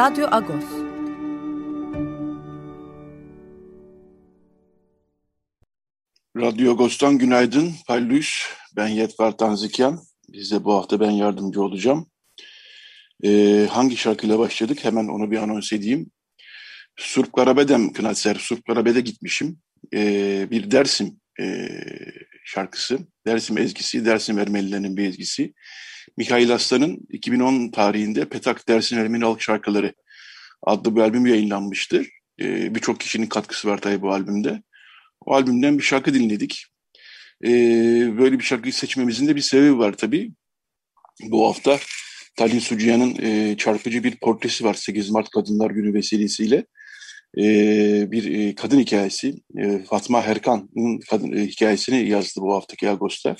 Radyo Agos. Radyo Agos'tan günaydın. Pallüs, ben Yetvar Tanzikyan. Bize bu hafta ben yardımcı olacağım. Ee, hangi şarkıyla başladık? Hemen onu bir anons edeyim. Surp Karabedem Kınatser, Surp Karabed'e gitmişim. Ee, bir Dersim e, şarkısı. Dersim ezgisi, Dersim Ermenilerinin bir ezgisi. Mikhail Aslan'ın 2010 tarihinde Petak Dersin Ermeni Halk Şarkıları adlı bir albüm yayınlanmıştır. Ee, Birçok kişinin katkısı var tabii bu albümde. O albümden bir şarkı dinledik. Ee, böyle bir şarkıyı seçmemizin de bir sebebi var tabii. Bu hafta Talin Sucuyan'ın e, çarpıcı bir portresi var 8 Mart Kadınlar Günü vesilesiyle. E, bir e, kadın hikayesi. E, Fatma Herkan'ın kadın e, hikayesini yazdı bu haftaki Ağustos'ta.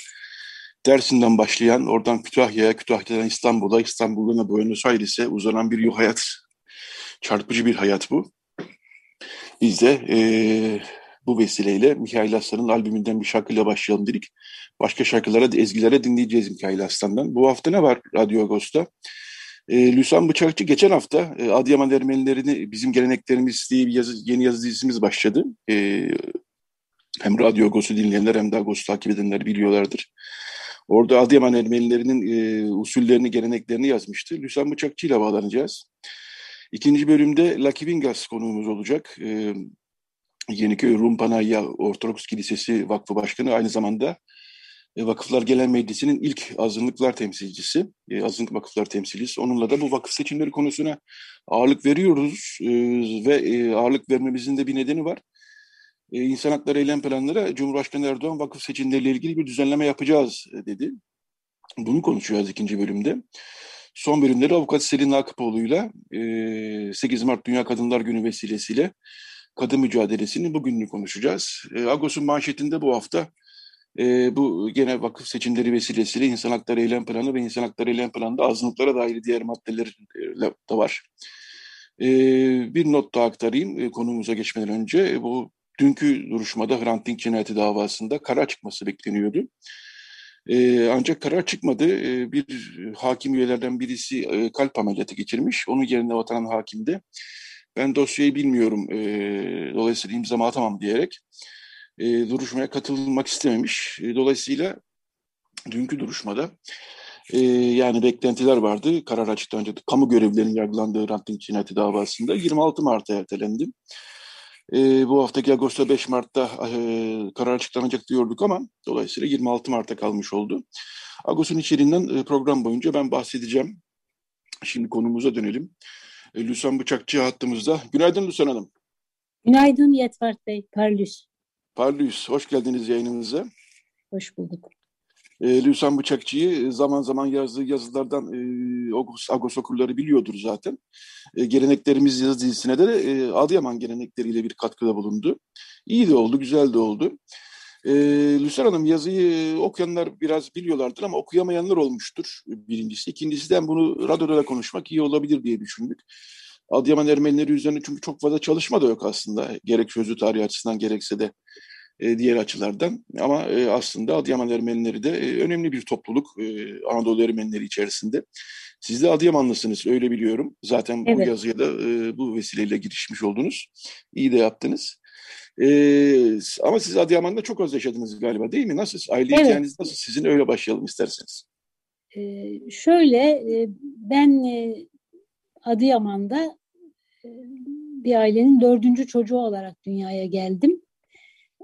Dersim'den başlayan, oradan Kütahya'ya, Kütahya'dan İstanbul'a, İstanbul'dan Buenos Aires'e uzanan bir hayat. Çarpıcı bir hayat bu. Biz de e, bu vesileyle Mikail Aslan'ın albümünden bir şarkıyla başlayalım dedik. Başka şarkılara, ezgilere dinleyeceğiz Mikail Aslan'dan. Bu hafta ne var Radyo Agos'ta? E, Lüsan Bıçakçı geçen hafta e, Adıyaman Ermenilerini bizim geleneklerimiz diye bir yazı, yeni yazı dizimiz başladı. E, hem Radyo Agos'u dinleyenler hem de Agos'u takip edenler biliyorlardır. Orada Adıyaman Ermenilerinin e, usullerini, geleneklerini yazmıştı. Lüsan Bıçakçı ile bağlanacağız. İkinci bölümde Lucky Vingas konuğumuz olacak. E, Yeniköy Rum Panayya Ortodoks Kilisesi Vakfı Başkanı aynı zamanda e, Vakıflar Genel Meclisi'nin ilk azınlıklar temsilcisi, e, azınlık vakıflar temsilcisi. Onunla da bu vakıf seçimleri konusuna ağırlık veriyoruz e, ve e, ağırlık vermemizin de bir nedeni var. E, İnsan Hakları Eylem Planları Cumhurbaşkanı Erdoğan vakıf seçimleriyle ilgili bir düzenleme yapacağız e, dedi. Bunu konuşacağız ikinci bölümde. Son bölümleri avukat Selin Akıpoğlu'yla e, 8 Mart Dünya Kadınlar Günü vesilesiyle kadın mücadelesini bugününü konuşacağız. E, Agos'un manşetinde bu hafta e, bu gene vakıf seçimleri vesilesiyle İnsan Hakları Eylem Planı ve İnsan Hakları Eylem Planı'nda azınlıklara dair diğer maddeler de var. E, bir not daha aktarayım e, konumuza geçmeden önce. E, bu dünkü duruşmada Hrant Dink cinayeti davasında karar çıkması bekleniyordu. E, ancak karar çıkmadı. E, bir hakim üyelerden birisi e, kalp ameliyatı geçirmiş. Onun yerine vatan hakim de ben dosyayı bilmiyorum e, dolayısıyla imzamı atamam diyerek e, duruşmaya katılmak istememiş. E, dolayısıyla dünkü duruşmada e, yani beklentiler vardı. Karar açıklanınca kamu görevlilerinin yargılandığı Hrant Dink cinayeti davasında 26 Mart'a ertelendi. E, bu haftaki Ağustos 5 Mart'ta e, karar açıklanacak diyorduk ama dolayısıyla 26 Mart'a kalmış oldu. Ağustos'un içeriğinden e, program boyunca ben bahsedeceğim. Şimdi konumuza dönelim. E, Lüsan Bıçakçı hattımızda. Günaydın Lüsan Hanım. Günaydın Yetvart Bey, Parlus. Parlus, hoş geldiniz yayınımıza. Hoş bulduk. E, Lüsan Bıçakçı'yı zaman zaman yazdığı yazılardan e, Agos, Agos okurları biliyordur zaten. E, geleneklerimiz yazı dizisine de e, Adıyaman gelenekleriyle bir katkıda bulundu. İyi de oldu, güzel de oldu. E, Lüsen Hanım yazıyı okuyanlar biraz biliyorlardır ama okuyamayanlar olmuştur birincisi. İkincisinden bunu radyoda da konuşmak iyi olabilir diye düşündük. Adıyaman Ermenileri üzerine çünkü çok fazla çalışma da yok aslında. Gerek sözlü tarih açısından gerekse de e, diğer açılardan. Ama e, aslında Adıyaman Ermenileri de e, önemli bir topluluk Anadolu Ermenileri içerisinde. Siz de Adıyamanlısınız öyle biliyorum. Zaten bu evet. yazıya da e, bu vesileyle girişmiş oldunuz. İyi de yaptınız. Ee, ama siz Adıyaman'da çok az yaşadınız galiba değil mi? Nasıl? Aile evet. hikayeniz nasıl? Sizin öyle başlayalım isterseniz. Ee, şöyle, e, ben e, Adıyaman'da e, bir ailenin dördüncü çocuğu olarak dünyaya geldim.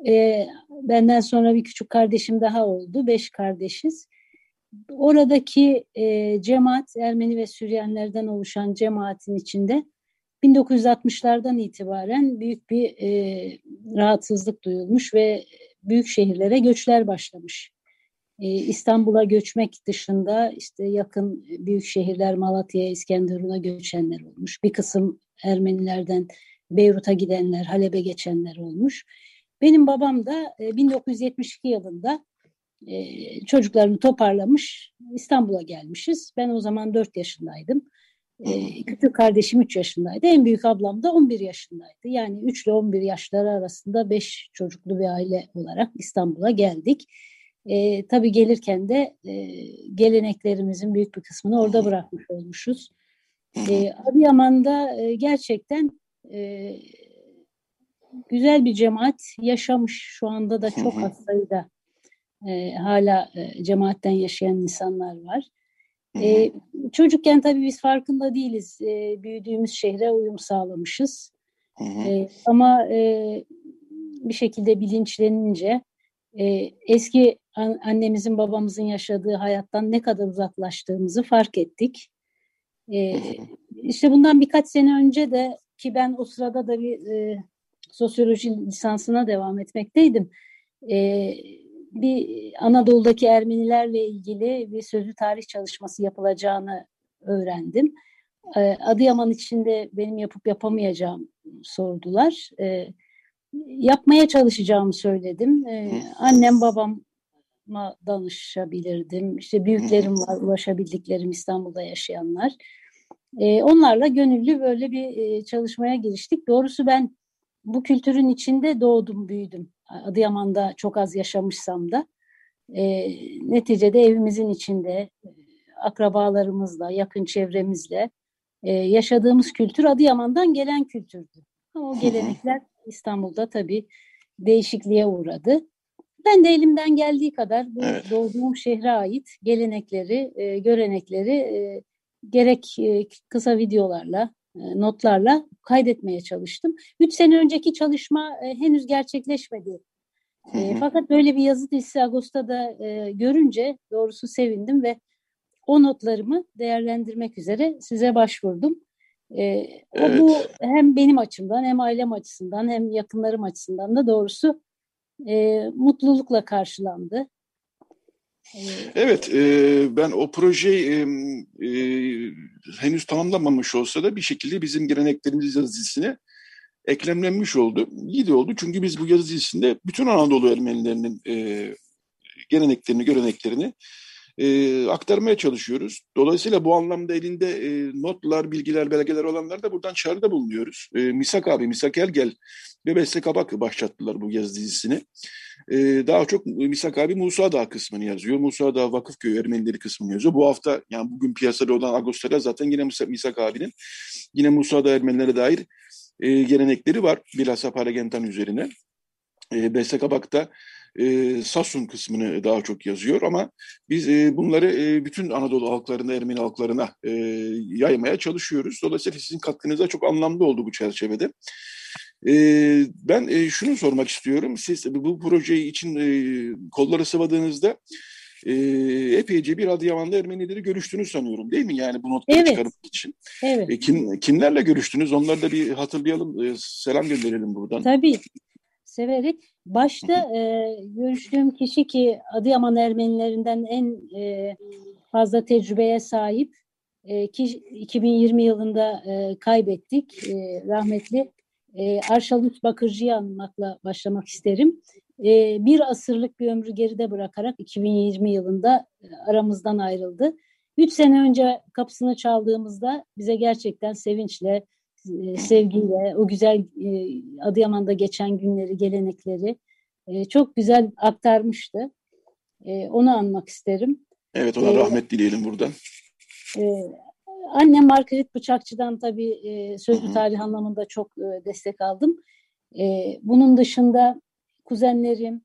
E, benden sonra bir küçük kardeşim daha oldu. Beş kardeşiz. Oradaki e, cemaat, Ermeni ve Süryanilerden oluşan cemaatin içinde 1960'lardan itibaren büyük bir e, rahatsızlık duyulmuş ve büyük şehirlere göçler başlamış. e, İstanbul'a göçmek dışında işte yakın büyük şehirler Malatya'ya, İskenderun'a göçenler olmuş. Bir kısım Ermenilerden Beyrut'a gidenler, Halep'e geçenler olmuş. Benim babam da 1972 yılında çocuklarını toparlamış İstanbul'a gelmişiz. Ben o zaman 4 yaşındaydım. Küçük kardeşim 3 yaşındaydı. En büyük ablam da 11 yaşındaydı. Yani 3 ile 11 yaşları arasında 5 çocuklu bir aile olarak İstanbul'a geldik. E, tabii gelirken de e, geleneklerimizin büyük bir kısmını orada bırakmış olmuşuz. E, Adıyaman'da e, gerçekten e, güzel bir cemaat yaşamış. Şu anda da çok az sayıda e, hala e, cemaatten yaşayan insanlar var. E, çocukken tabii biz farkında değiliz. E, büyüdüğümüz şehre uyum sağlamışız. E, ama e, bir şekilde bilinçlenince e, eski an, annemizin babamızın yaşadığı hayattan ne kadar uzaklaştığımızı fark ettik. E, işte bundan birkaç sene önce de ki ben o sırada da bir e, sosyoloji lisansına devam etmekteydim. E, bir Anadolu'daki Ermenilerle ilgili bir sözlü tarih çalışması yapılacağını öğrendim. E, Adıyaman içinde benim yapıp yapamayacağım sordular. E, yapmaya çalışacağımı söyledim. E, annem babama danışabilirdim. İşte büyüklerim var, ulaşabildiklerim İstanbul'da yaşayanlar. Onlarla gönüllü böyle bir e, çalışmaya giriştik. Doğrusu ben bu kültürün içinde doğdum, büyüdüm. Adıyaman'da çok az yaşamışsam da. E, neticede evimizin içinde, e, akrabalarımızla, yakın çevremizle e, yaşadığımız kültür Adıyaman'dan gelen kültürdü. Ama o gelenekler İstanbul'da tabii değişikliğe uğradı. Ben de elimden geldiği kadar bu evet. doğduğum şehre ait gelenekleri, e, görenekleri e, gerek e, kısa videolarla, notlarla kaydetmeye çalıştım. Üç sene önceki çalışma e, henüz gerçekleşmedi. E, fakat böyle bir yazı dizisi Ağustos'ta e, görünce doğrusu sevindim ve o notlarımı değerlendirmek üzere size başvurdum. E, evet. Bu hem benim açımdan hem ailem açısından hem yakınlarım açısından da doğrusu e, mutlulukla karşılandı. Evet, e, ben o projeyi e, henüz tamamlamamış olsa da bir şekilde bizim geleneklerimiz yazı dizisine eklemlenmiş oldu. İyi de oldu çünkü biz bu yazı dizisinde bütün Anadolu Ermenilerinin e, geleneklerini, göreneklerini e, aktarmaya çalışıyoruz. Dolayısıyla bu anlamda elinde e, notlar, bilgiler, belgeler olanlar da buradan çağrıda bulunuyoruz. E, Misak abi, Misak Ergel ve Besle Kabak başlattılar bu yazı dizisini. E, daha çok Misak abi Musa Dağı kısmını yazıyor. Musa Dağı Vakıfköy Ermenileri kısmını yazıyor. Bu hafta yani bugün piyasada olan Ağustos'ta zaten yine Misak, abinin yine Musa Dağı Ermenilere dair e, gelenekleri var. Bilhassa Paragentan üzerine. E, Besle Kabak da e, Sasun kısmını daha çok yazıyor ama biz e, bunları e, bütün Anadolu halklarına, Ermeni halklarına e, yaymaya çalışıyoruz. Dolayısıyla sizin katkınız da çok anlamlı oldu bu çerçevede. E, ben e, şunu sormak istiyorum. Siz bu projeyi için e, kolları sıvadığınızda e, epeyce bir Adıyaman'da Ermenileri görüştünüz sanıyorum değil mi? Yani bu notları evet. çıkarmak için. Evet. E, kim, kimlerle görüştünüz? Onları da bir hatırlayalım. E, selam gönderelim buradan. Tabii severek. Başta e, görüştüğüm kişi ki Adıyaman Ermenilerinden en e, fazla tecrübeye sahip e, ki 2020 yılında e, kaybettik e, rahmetli e, Arşalut Bakırcı'yı anmakla başlamak isterim. E, bir asırlık bir ömrü geride bırakarak 2020 yılında e, aramızdan ayrıldı. Üç sene önce kapısını çaldığımızda bize gerçekten sevinçle, sevgiyle o güzel e, Adıyaman'da geçen günleri, gelenekleri e, çok güzel aktarmıştı. Onu anmak isterim. Evet ona rahmet dileyelim buradan. Annem Margaret Bıçakçı'dan tabii sözlü tarih anlamında çok destek aldım. Bunun dışında kuzenlerim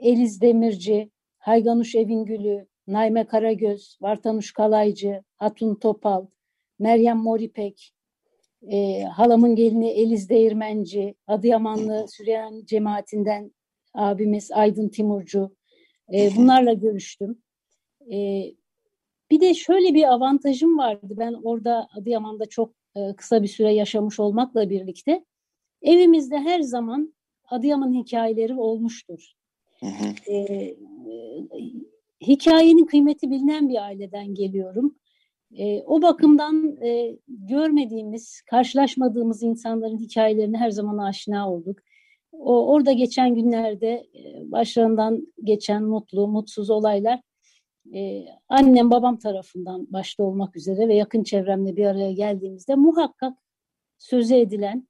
Eliz Demirci, Hayganuş Evingülü, Naime Karagöz, Vartanuş Kalaycı, Hatun Topal, Meryem Moripek, e, halamın gelini Eliz Değirmenci, Adıyamanlı Süreyan cemaatinden abimiz Aydın Timurcu. E, bunlarla görüştüm. E, bir de şöyle bir avantajım vardı. Ben orada Adıyaman'da çok e, kısa bir süre yaşamış olmakla birlikte evimizde her zaman Adıyaman hikayeleri olmuştur. Hı hı. E, e, hikayenin kıymeti bilinen bir aileden geliyorum. E, o bakımdan e, görmediğimiz, karşılaşmadığımız insanların hikayelerine her zaman aşina olduk. O orada geçen günlerde e, başlarından geçen mutlu, mutsuz olaylar e, annem babam tarafından başta olmak üzere ve yakın çevremle bir araya geldiğimizde muhakkak sözü edilen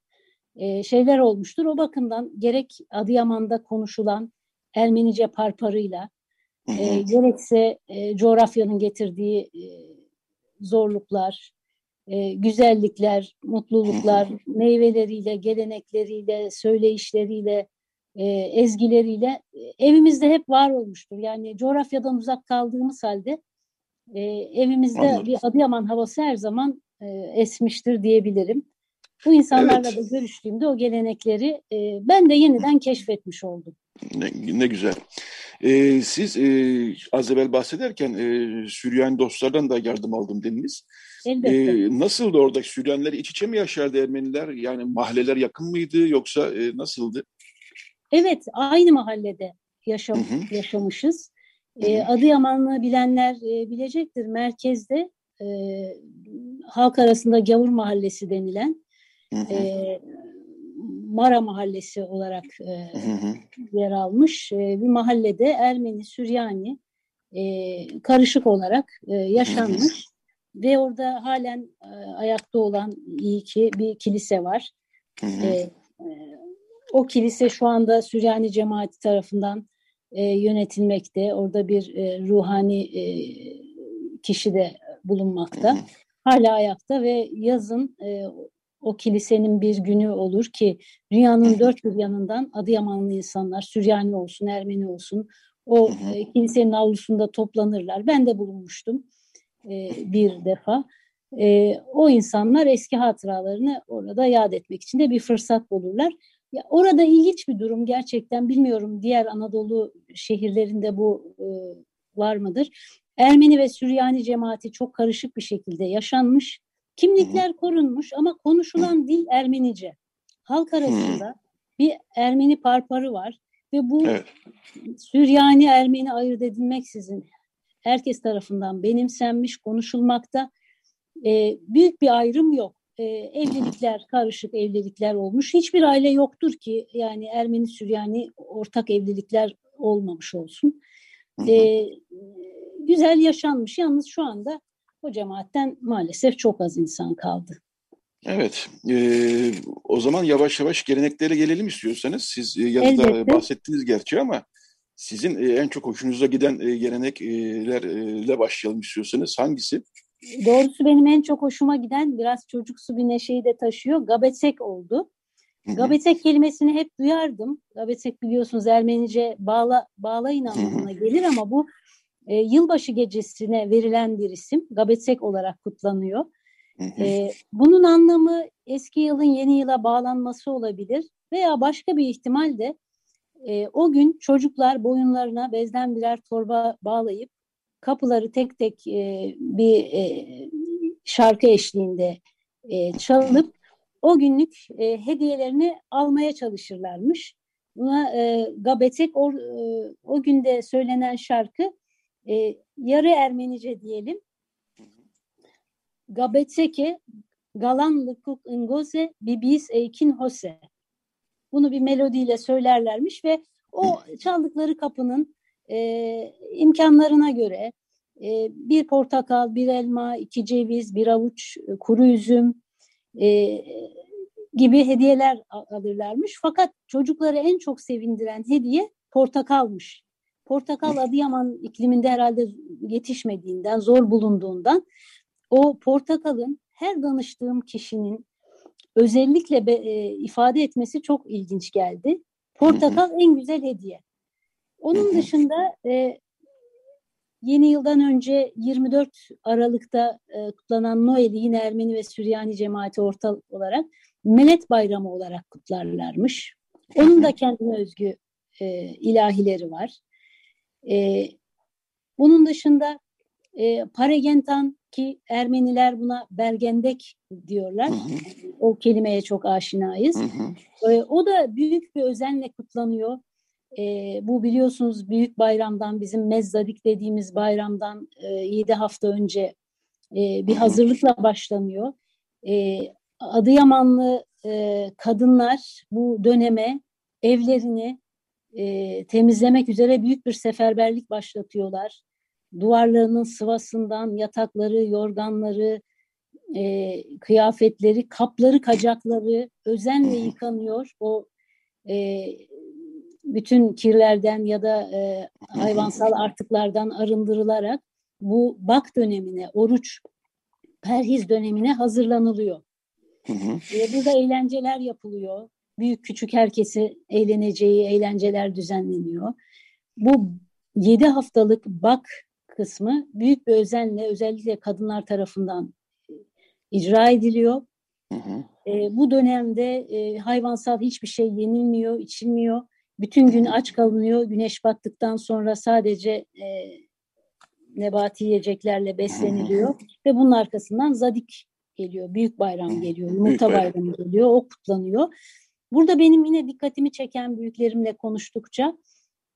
e, şeyler olmuştur. O bakımdan gerek Adıyaman'da konuşulan Ermenice parparıyla e, gerekse e, coğrafyanın getirdiği e, zorluklar, e, güzellikler, mutluluklar, meyveleriyle, gelenekleriyle, söyleyişleriyle, e, ezgileriyle e, evimizde hep var olmuştur. Yani coğrafyadan uzak kaldığımız halde e, evimizde Anladım. bir Adıyaman havası her zaman e, esmiştir diyebilirim. Bu insanlarla evet. da görüştüğümde o gelenekleri e, ben de yeniden keşfetmiş oldum. Ne, ne güzel. Ee, siz e, az evvel bahsederken e, Süryani dostlardan da yardım aldım dediniz. Elbette. Ee, nasıldı orada Süryaniler iç içe mi yaşardı Ermeniler? Yani mahalleler yakın mıydı yoksa e, nasıldı? Evet aynı mahallede yaşam, hı hı. yaşamışız. E, Adıyamanlı bilenler e, bilecektir. Merkezde e, halk arasında Gavur Mahallesi denilen hı hı. E, Mara Mahallesi olarak e, hı hı. yer almış e, bir mahallede Ermeni, Süryani e, karışık olarak e, yaşanmış. Hı. Ve orada halen e, ayakta olan iyi ki bir kilise var. E, e, o kilise şu anda Süryani cemaati tarafından e, yönetilmekte. Orada bir e, ruhani e, kişi de bulunmakta. Hala ayakta ve yazın e, o kilisenin bir günü olur ki dünyanın dört bir yanından Adıyamanlı insanlar, Süryani olsun, Ermeni olsun o e, kilisenin avlusunda toplanırlar. Ben de bulunmuştum e, bir defa. E, o insanlar eski hatıralarını orada yad etmek için de bir fırsat bulurlar. Ya orada ilginç bir durum gerçekten bilmiyorum diğer Anadolu şehirlerinde bu e, var mıdır? Ermeni ve Süryani cemaati çok karışık bir şekilde yaşanmış. Kimlikler Hı-hı. korunmuş ama konuşulan Hı-hı. dil Ermenice. Halk arasında Hı-hı. bir Ermeni parparı var ve bu evet. Süryani Ermeni ayırt edilmeksizin herkes tarafından benimsenmiş, konuşulmakta. E, büyük bir ayrım yok e, evlilikler, karışık evlilikler olmuş. Hiçbir aile yoktur ki yani Ermeni Süryani ortak evlilikler olmamış olsun. E, güzel yaşanmış. Yalnız şu anda o cemaatten maalesef çok az insan kaldı. Evet, e, o zaman yavaş yavaş geleneklere gelelim istiyorsanız. Siz e, yazıda Elbette. bahsettiniz gerçi ama sizin e, en çok hoşunuza giden e, geleneklerle başlayalım istiyorsanız. Hangisi? doğrusu benim en çok hoşuma giden biraz çocuksu bir neşeyi de taşıyor. Gabetsek oldu. Gabetsek kelimesini hep duyardım. Gabetsek biliyorsunuz Ermenice bağla, bağlayın anlamına gelir ama bu e, yılbaşı gecesine verilen bir isim. Gabetsek olarak kutlanıyor. E, bunun anlamı eski yılın yeni yıla bağlanması olabilir veya başka bir ihtimal de e, o gün çocuklar boyunlarına bezden birer torba bağlayıp kapıları tek tek e, bir e, şarkı eşliğinde e, çalıp o günlük e, hediyelerini almaya çalışırlarmış. Buna e, Gabetek o, e, o günde söylenen şarkı e, yarı Ermenice diyelim. Gabetseke galan lukuk ngoze bibis eikin hose. Bunu bir melodiyle söylerlermiş ve o çaldıkları kapının e, imkanlarına göre e, bir portakal, bir elma, iki ceviz, bir avuç e, kuru üzüm e, gibi hediyeler alırlarmış. Fakat çocukları en çok sevindiren hediye portakalmış. Portakal Adıyaman ikliminde herhalde yetişmediğinden, zor bulunduğundan o portakalın her danıştığım kişinin özellikle be, e, ifade etmesi çok ilginç geldi. Portakal en güzel hediye. Onun dışında e, yeni yıldan önce 24 Aralık'ta e, kutlanan Noel'i yine Ermeni ve Süryani cemaati ortak olarak Melet Bayramı olarak kutlarlarmış. Onun da kendine özgü e, ilahileri var. E, bunun dışında e, Paregentan ki Ermeniler buna Bergendek diyorlar. Hı hı. O kelimeye çok aşinayız. Hı hı. E, o da büyük bir özenle kutlanıyor E, bu biliyorsunuz büyük bayramdan bizim Mezzadik dediğimiz bayramdan e, 7 hafta önce e, bir hazırlıkla başlanıyor. E, Adıyamanlı e, kadınlar bu döneme evlerini e, temizlemek üzere büyük bir seferberlik başlatıyorlar. Duvarlarının sıvasından yatakları, yorganları, e, kıyafetleri, kapları, kacakları özenle yıkanıyor. O e, bütün kirlerden ya da e, hayvansal artıklardan arındırılarak bu bak dönemine, oruç, perhiz dönemine hazırlanılıyor. Hı hı. Burada eğlenceler yapılıyor. Büyük küçük herkesi eğleneceği eğlenceler düzenleniyor. Bu yedi haftalık bak kısmı büyük bir özenle özellikle kadınlar tarafından icra ediliyor. Hı hı. E, bu dönemde e, hayvansal hiçbir şey yenilmiyor, içilmiyor. Bütün gün aç kalınıyor. Güneş battıktan sonra sadece e, nebati yiyeceklerle besleniliyor. Hı. Ve bunun arkasından zadik geliyor, büyük bayram geliyor, yumurta bayramı geliyor, o kutlanıyor. Burada benim yine dikkatimi çeken büyüklerimle konuştukça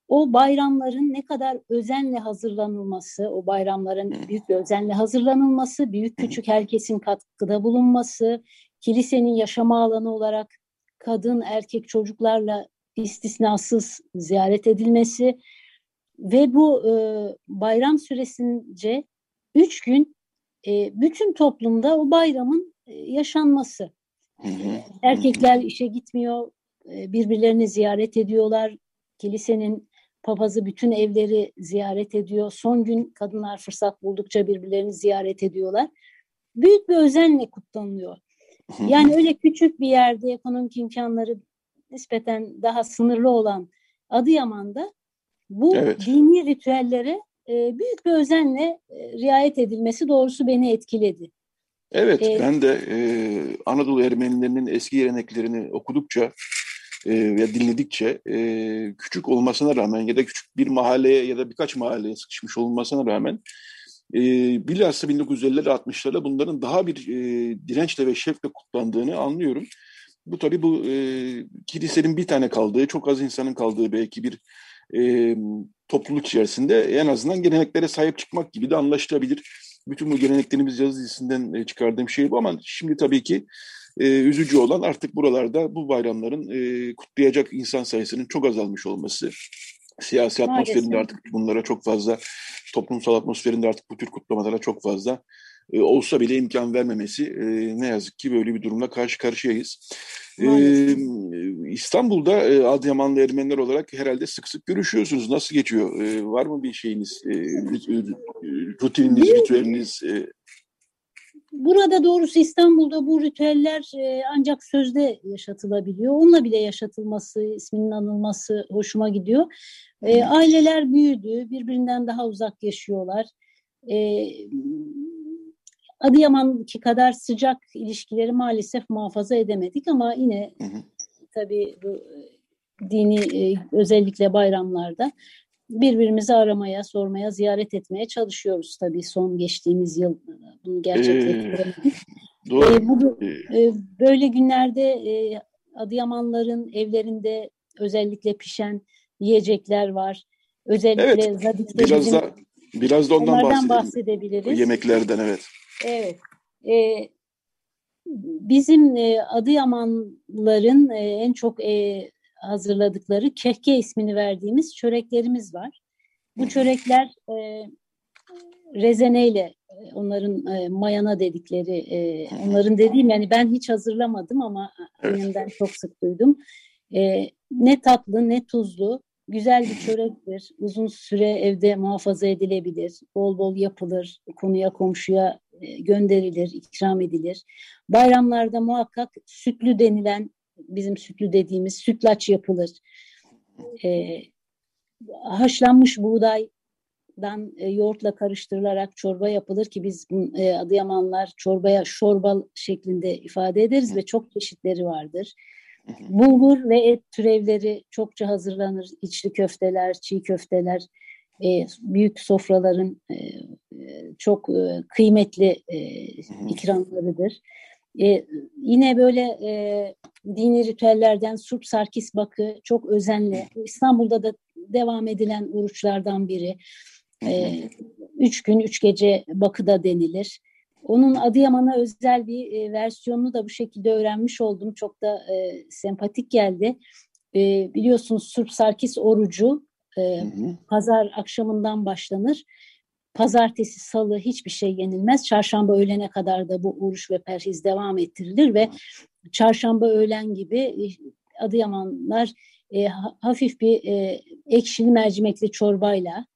o bayramların ne kadar özenle hazırlanılması, o bayramların büyük bir özenle hazırlanılması, büyük küçük herkesin katkıda bulunması, kilisenin yaşama alanı olarak kadın, erkek, çocuklarla istisnasız ziyaret edilmesi ve bu e, bayram süresince üç gün e, bütün toplumda o bayramın e, yaşanması. Erkekler işe gitmiyor, e, birbirlerini ziyaret ediyorlar. Kilisenin papazı bütün evleri ziyaret ediyor. Son gün kadınlar fırsat buldukça birbirlerini ziyaret ediyorlar. Büyük bir özenle kutlanıyor. Yani öyle küçük bir yerde ekonomik imkanları nispeten daha sınırlı olan Adıyaman'da bu evet. dini ritüellere e, büyük bir özenle e, riayet edilmesi doğrusu beni etkiledi. Evet, ee, ben de e, Anadolu Ermenilerinin eski geleneklerini okudukça e, ve dinledikçe e, küçük olmasına rağmen ya da küçük bir mahalleye ya da birkaç mahalleye sıkışmış olmasına rağmen e, bilhassa 1950'ler 60'larda bunların daha bir e, dirençle ve şevkle kutlandığını anlıyorum. Bu tabii bu e, kilisenin bir tane kaldığı, çok az insanın kaldığı belki bir e, topluluk içerisinde en azından geleneklere sahip çıkmak gibi de anlaşılabilir. Bütün bu geleneklerimiz yazı dizisinden e, çıkardığım şey bu ama şimdi tabii ki e, üzücü olan artık buralarda bu bayramların e, kutlayacak insan sayısının çok azalmış olması. Siyasi atmosferinde artık bunlara çok fazla, toplumsal atmosferinde artık bu tür kutlamalara çok fazla e, olsa bile imkan vermemesi e, ne yazık ki böyle bir durumla karşı karşıyayız. E, İstanbul'da e, Adıyamanlı Ermeniler olarak herhalde sık sık görüşüyorsunuz. Nasıl geçiyor? E, var mı bir şeyiniz, e, rutininiz, ritüeliniz? E? Burada doğrusu İstanbul'da bu ritüeller e, ancak sözde yaşatılabiliyor. Onunla bile yaşatılması, isminin anılması hoşuma gidiyor. E, aileler büyüdü, birbirinden daha uzak yaşıyorlar. E, Adıyaman'ki kadar sıcak ilişkileri maalesef muhafaza edemedik ama yine hı hı. tabii bu e, dini e, özellikle bayramlarda birbirimizi aramaya, sormaya, ziyaret etmeye çalışıyoruz tabii son geçtiğimiz yıl e, bunu gerçekleştiremedik. Ee, doğru. Ee, bu, e, böyle günlerde e, Adıyamanların evlerinde özellikle pişen yiyecekler var. Özellikle evet, biraz da biraz da ondan bahsedelim. bahsedebiliriz. Yemeklerden evet. Evet. E, bizim e, Adıyamanların e, en çok e, hazırladıkları kehke ismini verdiğimiz çöreklerimiz var. Bu çörekler e, rezeneyle e, onların e, mayana dedikleri, e, onların dediğim yani ben hiç hazırlamadım ama annemden çok sık duydum. E, ne tatlı ne tuzlu güzel bir çörektir. Uzun süre evde muhafaza edilebilir. Bol bol yapılır. Konuya komşuya gönderilir, ikram edilir. Bayramlarda muhakkak sütlü denilen, bizim sütlü dediğimiz sütlaç yapılır. E, haşlanmış buğdaydan e, yoğurtla karıştırılarak çorba yapılır ki biz e, Adıyamanlar çorbaya şorba şeklinde ifade ederiz ve çok çeşitleri vardır. Bulgur ve et türevleri çokça hazırlanır. İçli köfteler, çiğ köfteler, e, büyük sofraların e, çok e, kıymetli e, ikramlarıdır. E, yine böyle e, dini ritüellerden Surp Sarkis Bakı çok özenli. İstanbul'da da devam edilen oruçlardan biri. E, üç gün, üç gece Bakı'da denilir. Onun Adıyaman'a özel bir e, versiyonunu da bu şekilde öğrenmiş oldum. Çok da e, sempatik geldi. E, biliyorsunuz Surp Sarkis orucu e, pazar akşamından başlanır. Pazartesi, salı hiçbir şey yenilmez. Çarşamba öğlene kadar da bu oruç ve perhiz devam ettirilir ve çarşamba öğlen gibi e, Adıyamanlar e, hafif bir e, ekşili mercimekli çorbayla,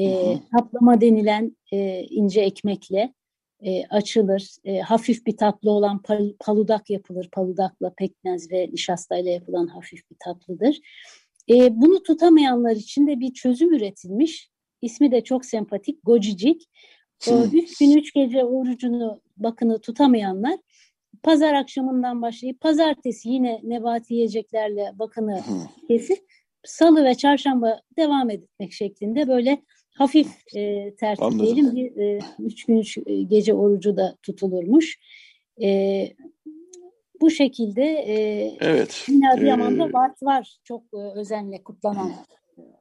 e, kaplama denilen e, ince ekmekle e, açılır. E, hafif bir tatlı olan pal, paludak yapılır. Paludakla pekmez ve nişastayla yapılan hafif bir tatlıdır. E, bunu tutamayanlar için de bir çözüm üretilmiş. İsmi de çok sempatik, gocicik. O, üç gün üç gece orucunu, bakını tutamayanlar pazar akşamından başlayıp pazartesi yine nebati yiyeceklerle bakını kesip salı ve çarşamba devam etmek şeklinde böyle hafif e, tertip diyelim bir e, üç gün üç gece orucu da tutulurmuş. E, bu şekilde e, evet. Adıyaman'da ee, var, var çok e, özenle kutlanan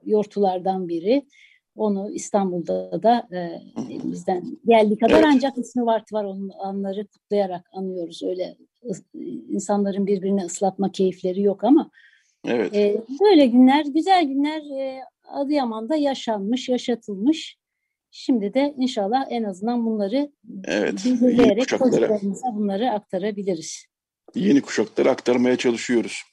yortulardan biri. Onu İstanbul'da da e, elimizden geldiği kadar evet. ancak ismi var var onun anları kutlayarak anıyoruz. Öyle insanların birbirini ıslatma keyifleri yok ama evet. e, böyle günler, güzel günler e, Adıyaman'da yaşanmış, yaşatılmış. Şimdi de inşallah en azından bunları evet, bilgileyerek çocuklarımıza bunları aktarabiliriz yeni kuşaklara aktarmaya çalışıyoruz.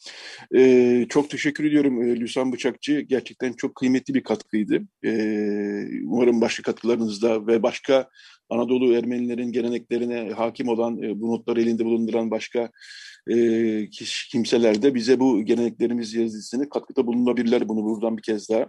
Ee, çok teşekkür ediyorum e, Lüsan Bıçakçı. Gerçekten çok kıymetli bir katkıydı. Ee, umarım başka katkılarınızda ve başka Anadolu Ermenilerin geleneklerine hakim olan, e, bu notları elinde bulunduran başka e, kimseler de bize bu geleneklerimiz yazısını katkıda bulunabilirler. Bunu buradan bir kez daha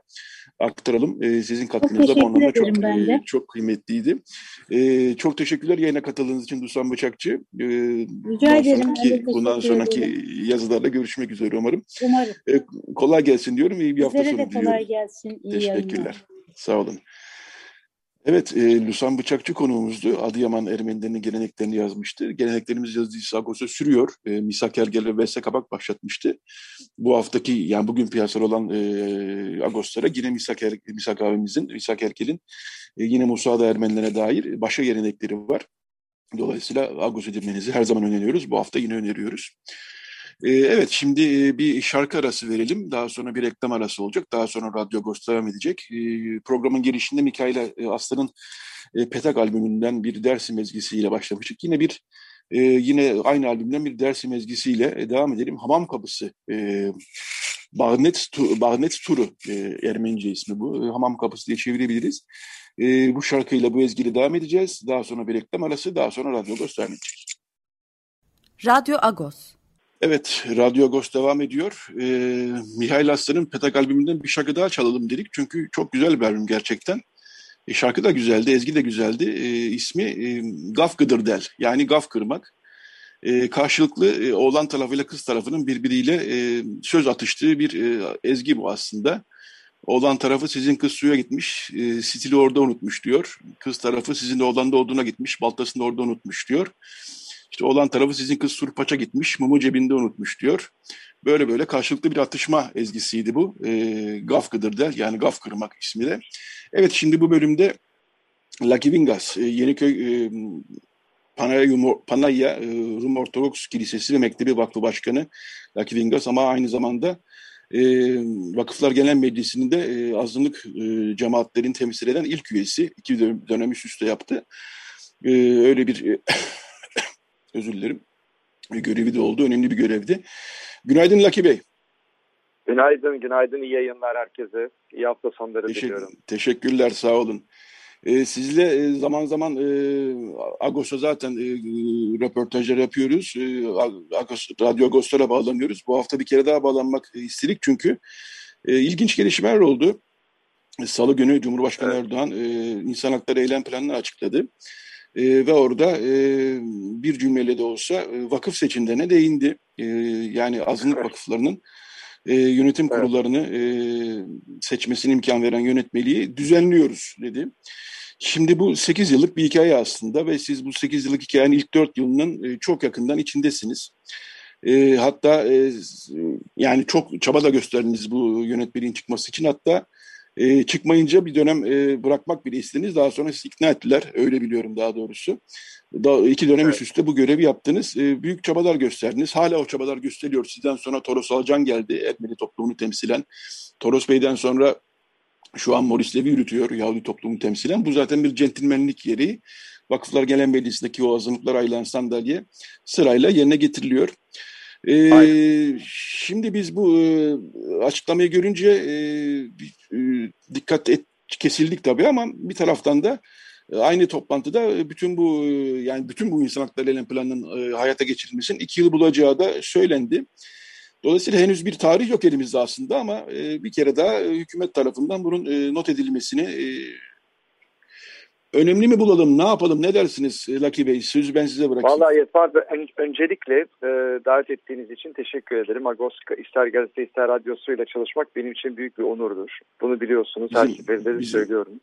aktaralım. E, sizin katkınız da bu anlamda çok, e, çok kıymetliydi. E, çok teşekkürler yayına katıldığınız için Dusan Bıçakçı. E, Rica ederim. Sonraki, bundan sonraki ederim. yazılarda görüşmek üzere umarım. Umarım. E, kolay gelsin diyorum. İyi bir hafta Sizlere sonu diliyorum. kolay gelsin. İyi Teşekkürler. Yayınlar. Sağ olun. Evet, e, Lusan Bıçakçı konuğumuzdu. Adıyaman Ermenilerinin geleneklerini yazmıştı. Geleneklerimiz yazıcısı Agos'a sürüyor. E, Misak Ergel ve Vese Kabak başlatmıştı. Bu haftaki, yani bugün piyasada olan e, Agoslara yine Misak, er, Misak abimizin, Misak Ergel'in e, yine Musa'da Ermenilere dair başka gelenekleri var. Dolayısıyla Agos'u dinmenizi her zaman öneriyoruz. Bu hafta yine öneriyoruz. Ee, evet şimdi e, bir şarkı arası verelim. Daha sonra bir reklam arası olacak. Daha sonra Radyo Agos devam edecek. Ee, programın girişinde Mikaila e, Aslan'ın e, Petak albümünden bir Dersim ezgisiyle başlamıştık. Yine bir yine aynı albümden bir Dersim ezgisiyle devam edelim. Hamam Kapısı. Bağnet, Bağnet Turu Ermenice ismi bu. Hamam Kapısı diye çevirebiliriz. bu şarkıyla bu ezgiyle devam edeceğiz. Daha sonra bir reklam arası, daha sonra Radyo Agos devam edecek. Radyo Agos. Evet, Radyo Agos devam ediyor. Ee, Mihail Aslan'ın Petak albümünden bir şarkı daha çalalım dedik. Çünkü çok güzel bir albüm gerçekten. E, şarkı da güzeldi, ezgi de güzeldi. E, ismi e, Gaf Gıdırdel, yani gaf kırmak. E, karşılıklı e, oğlan tarafıyla kız tarafının birbiriyle e, söz atıştığı bir e, ezgi bu aslında. Oğlan tarafı sizin kız suya gitmiş, e, stili orada unutmuş diyor. Kız tarafı sizin de oğlan da olduğuna gitmiş, baltasını da orada unutmuş diyor. İşte olan tarafı sizin kız surpaça gitmiş, mumu cebinde unutmuş diyor. Böyle böyle karşılıklı bir atışma ezgisiydi bu. E, gaf der, yani gaf kırmak ismi de. Evet şimdi bu bölümde Lakivingas, e, Yeniköy e, Panaya, Panaya e, Rum Ortodoks Kilisesi ve Mektebi Vakfı Başkanı Lakivingas ama aynı zamanda e, Vakıflar Genel Meclisi'nin de e, azınlık e, cemaatlerin temsil eden ilk üyesi. iki dönem üst üste yaptı. E, öyle bir e, özür dilerim. Görevi de oldu. Önemli bir görevdi. Günaydın Laki Bey. Günaydın, günaydın. İyi yayınlar herkese. İyi hafta sonları Teşekkür, diliyorum. Teşekkürler, sağ olun. Ee, sizle e, zaman zaman e, Agos'a zaten e, röportajlar yapıyoruz. E, Agos, Radyo Agos'lara bağlanıyoruz. Bu hafta bir kere daha bağlanmak istedik çünkü e, ilginç gelişmeler oldu. Salı günü Cumhurbaşkanı evet. Erdoğan e, insan hakları eylem planını açıkladı. E, ve orada e, bir cümleyle de olsa e, vakıf seçimlerine değindi. E, yani azınlık vakıflarının e, yönetim kurullarını e, seçmesine imkan veren yönetmeliği düzenliyoruz dedi. Şimdi bu 8 yıllık bir hikaye aslında ve siz bu 8 yıllık hikayenin ilk 4 yılının e, çok yakından içindesiniz. E, hatta e, yani çok çaba da gösterdiniz bu yönetmeliğin çıkması için. Hatta e, çıkmayınca bir dönem e, bırakmak bile istediniz. Daha sonra sizi ikna ettiler. Öyle biliyorum daha doğrusu. Da, iki dönem evet. üst üste bu görevi yaptınız. E, büyük çabalar gösterdiniz. Hala o çabalar gösteriyor. Sizden sonra Toros Alcan geldi. Ermeni toplumunu temsilen. Toros Bey'den sonra şu an Morris Levy yürütüyor Yahudi toplumu temsilen. Bu zaten bir centilmenlik yeri. Vakıflar Gelen Meclisi'ndeki o azınlıklar ayrılan sandalye sırayla yerine getiriliyor. Ee, şimdi biz bu e, açıklamayı görünce e, e, dikkat et, kesildik tabii ama bir taraftan da e, aynı toplantıda bütün bu e, yani bütün bu insan hakları eylem planının e, hayata geçirilmesinin iki yıl bulacağı da söylendi. Dolayısıyla henüz bir tarih yok elimizde aslında ama e, bir kere daha e, hükümet tarafından bunun e, not edilmesini e, önemli mi bulalım, ne yapalım, ne dersiniz Lucky Bey? Sözü ben size bırakayım. Vallahi Yetvar ön, öncelikle e, davet ettiğiniz için teşekkür ederim. Agos ister gazete ister radyosuyla çalışmak benim için büyük bir onurdur. Bunu biliyorsunuz, bizim, her seferinde söylüyorum.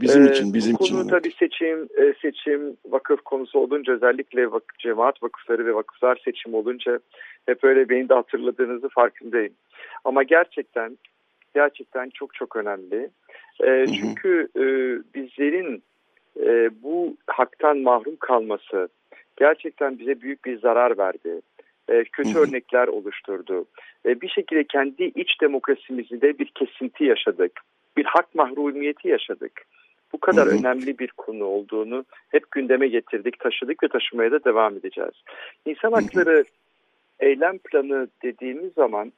Bizim ee, için, bizim bu için. Konu evet. tabii seçim, e, seçim, vakıf konusu olunca özellikle vakıf, cemaat vakıfları ve vakıflar seçim olunca hep öyle beni de hatırladığınızı farkındayım. Ama gerçekten, gerçekten çok çok önemli. E, çünkü e, bizlerin e, bu haktan mahrum kalması gerçekten bize büyük bir zarar verdi. E, kötü hı hı. örnekler oluşturdu. E, bir şekilde kendi iç demokrasimizde bir kesinti yaşadık. Bir hak mahrumiyeti yaşadık. Bu kadar hı hı. önemli bir konu olduğunu hep gündeme getirdik, taşıdık ve taşımaya da devam edeceğiz. İnsan hakları eylem planı dediğimiz zaman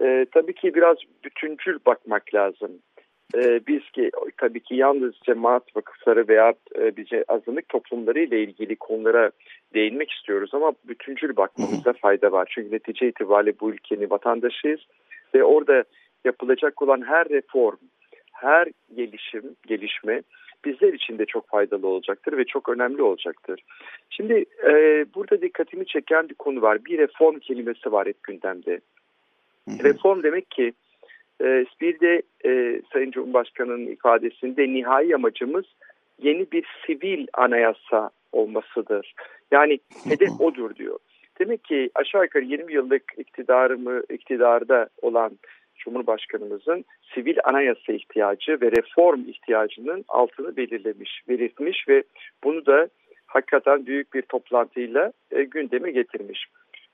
e, tabii ki biraz bütüncül bakmak lazım e, biz ki tabii ki yalnız cemaat vakıfları veya e, bize azınlık toplumları ile ilgili konulara değinmek istiyoruz ama bütüncül bakmamızda fayda var. Çünkü netice itibariyle bu ülkenin vatandaşıyız ve orada yapılacak olan her reform, her gelişim, gelişme bizler için de çok faydalı olacaktır ve çok önemli olacaktır. Şimdi e, burada dikkatimi çeken bir konu var. Bir reform kelimesi var hep gündemde. Reform demek ki bir de e, Sayın Cumhurbaşkanı'nın ifadesinde nihai amacımız yeni bir sivil anayasa olmasıdır. Yani hedef odur diyor. Demek ki aşağı yukarı 20 yıllık iktidarımı iktidarda olan Cumhurbaşkanımızın sivil anayasa ihtiyacı ve reform ihtiyacının altını belirlemiş, belirtmiş ve bunu da hakikaten büyük bir toplantıyla e, gündeme getirmiş.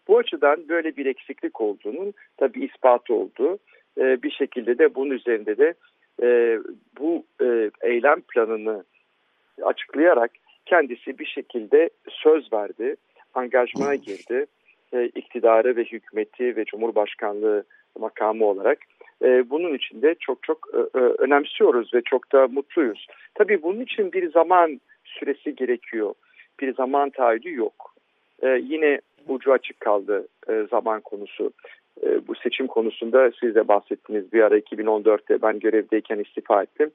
Bu açıdan böyle bir eksiklik olduğunun tabi ispatı oldu e, bir şekilde de bunun üzerinde de e, bu e, eylem planını açıklayarak kendisi bir şekilde söz verdi, angajmana girdi. E, iktidarı ve hükümeti ve cumhurbaşkanlığı makamı olarak. E, bunun için de çok çok e, e, önemsiyoruz ve çok da mutluyuz. Tabii bunun için bir zaman süresi gerekiyor. Bir zaman taahhüdü yok. E, yine ucu açık kaldı e, zaman konusu. E, bu seçim konusunda siz de bahsettiniz. Bir ara 2014'te ben görevdeyken istifa ettim.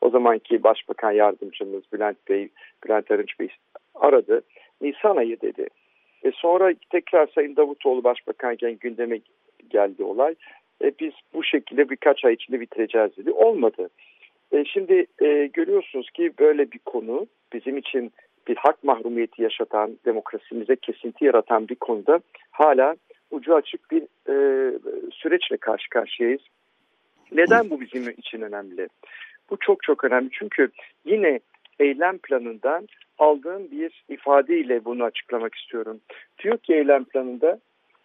O zamanki Başbakan Yardımcımız Bülent Bey, Bülent Arınç Bey aradı. Nisan ayı dedi. E sonra tekrar Sayın Davutoğlu Başbakanken gündeme geldi olay. E biz bu şekilde birkaç ay içinde bitireceğiz dedi. Olmadı. E şimdi e, görüyorsunuz ki böyle bir konu bizim için bir hak mahrumiyeti yaşatan, demokrasimize kesinti yaratan bir konuda hala ucu açık bir e, süreçle karşı karşıyayız. Neden bu bizim için önemli? Bu çok çok önemli çünkü yine eylem planından aldığım bir ifadeyle bunu açıklamak istiyorum. Diyor ki eylem planında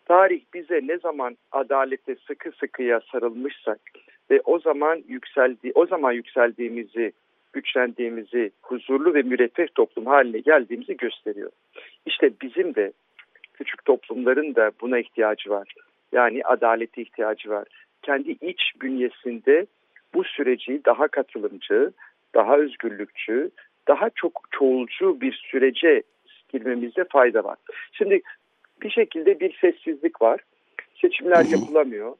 tarih bize ne zaman adalete sıkı sıkıya sarılmışsak ve o zaman yükseldi o zaman yükseldiğimizi güçlendiğimizi, huzurlu ve müreffeh toplum haline geldiğimizi gösteriyor. İşte bizim de küçük toplumların da buna ihtiyacı var. Yani adalete ihtiyacı var. Kendi iç bünyesinde bu süreci daha katılımcı, daha özgürlükçü, daha çok çoğulcu bir sürece girmemizde fayda var. Şimdi bir şekilde bir sessizlik var. Seçimler yapılamıyor.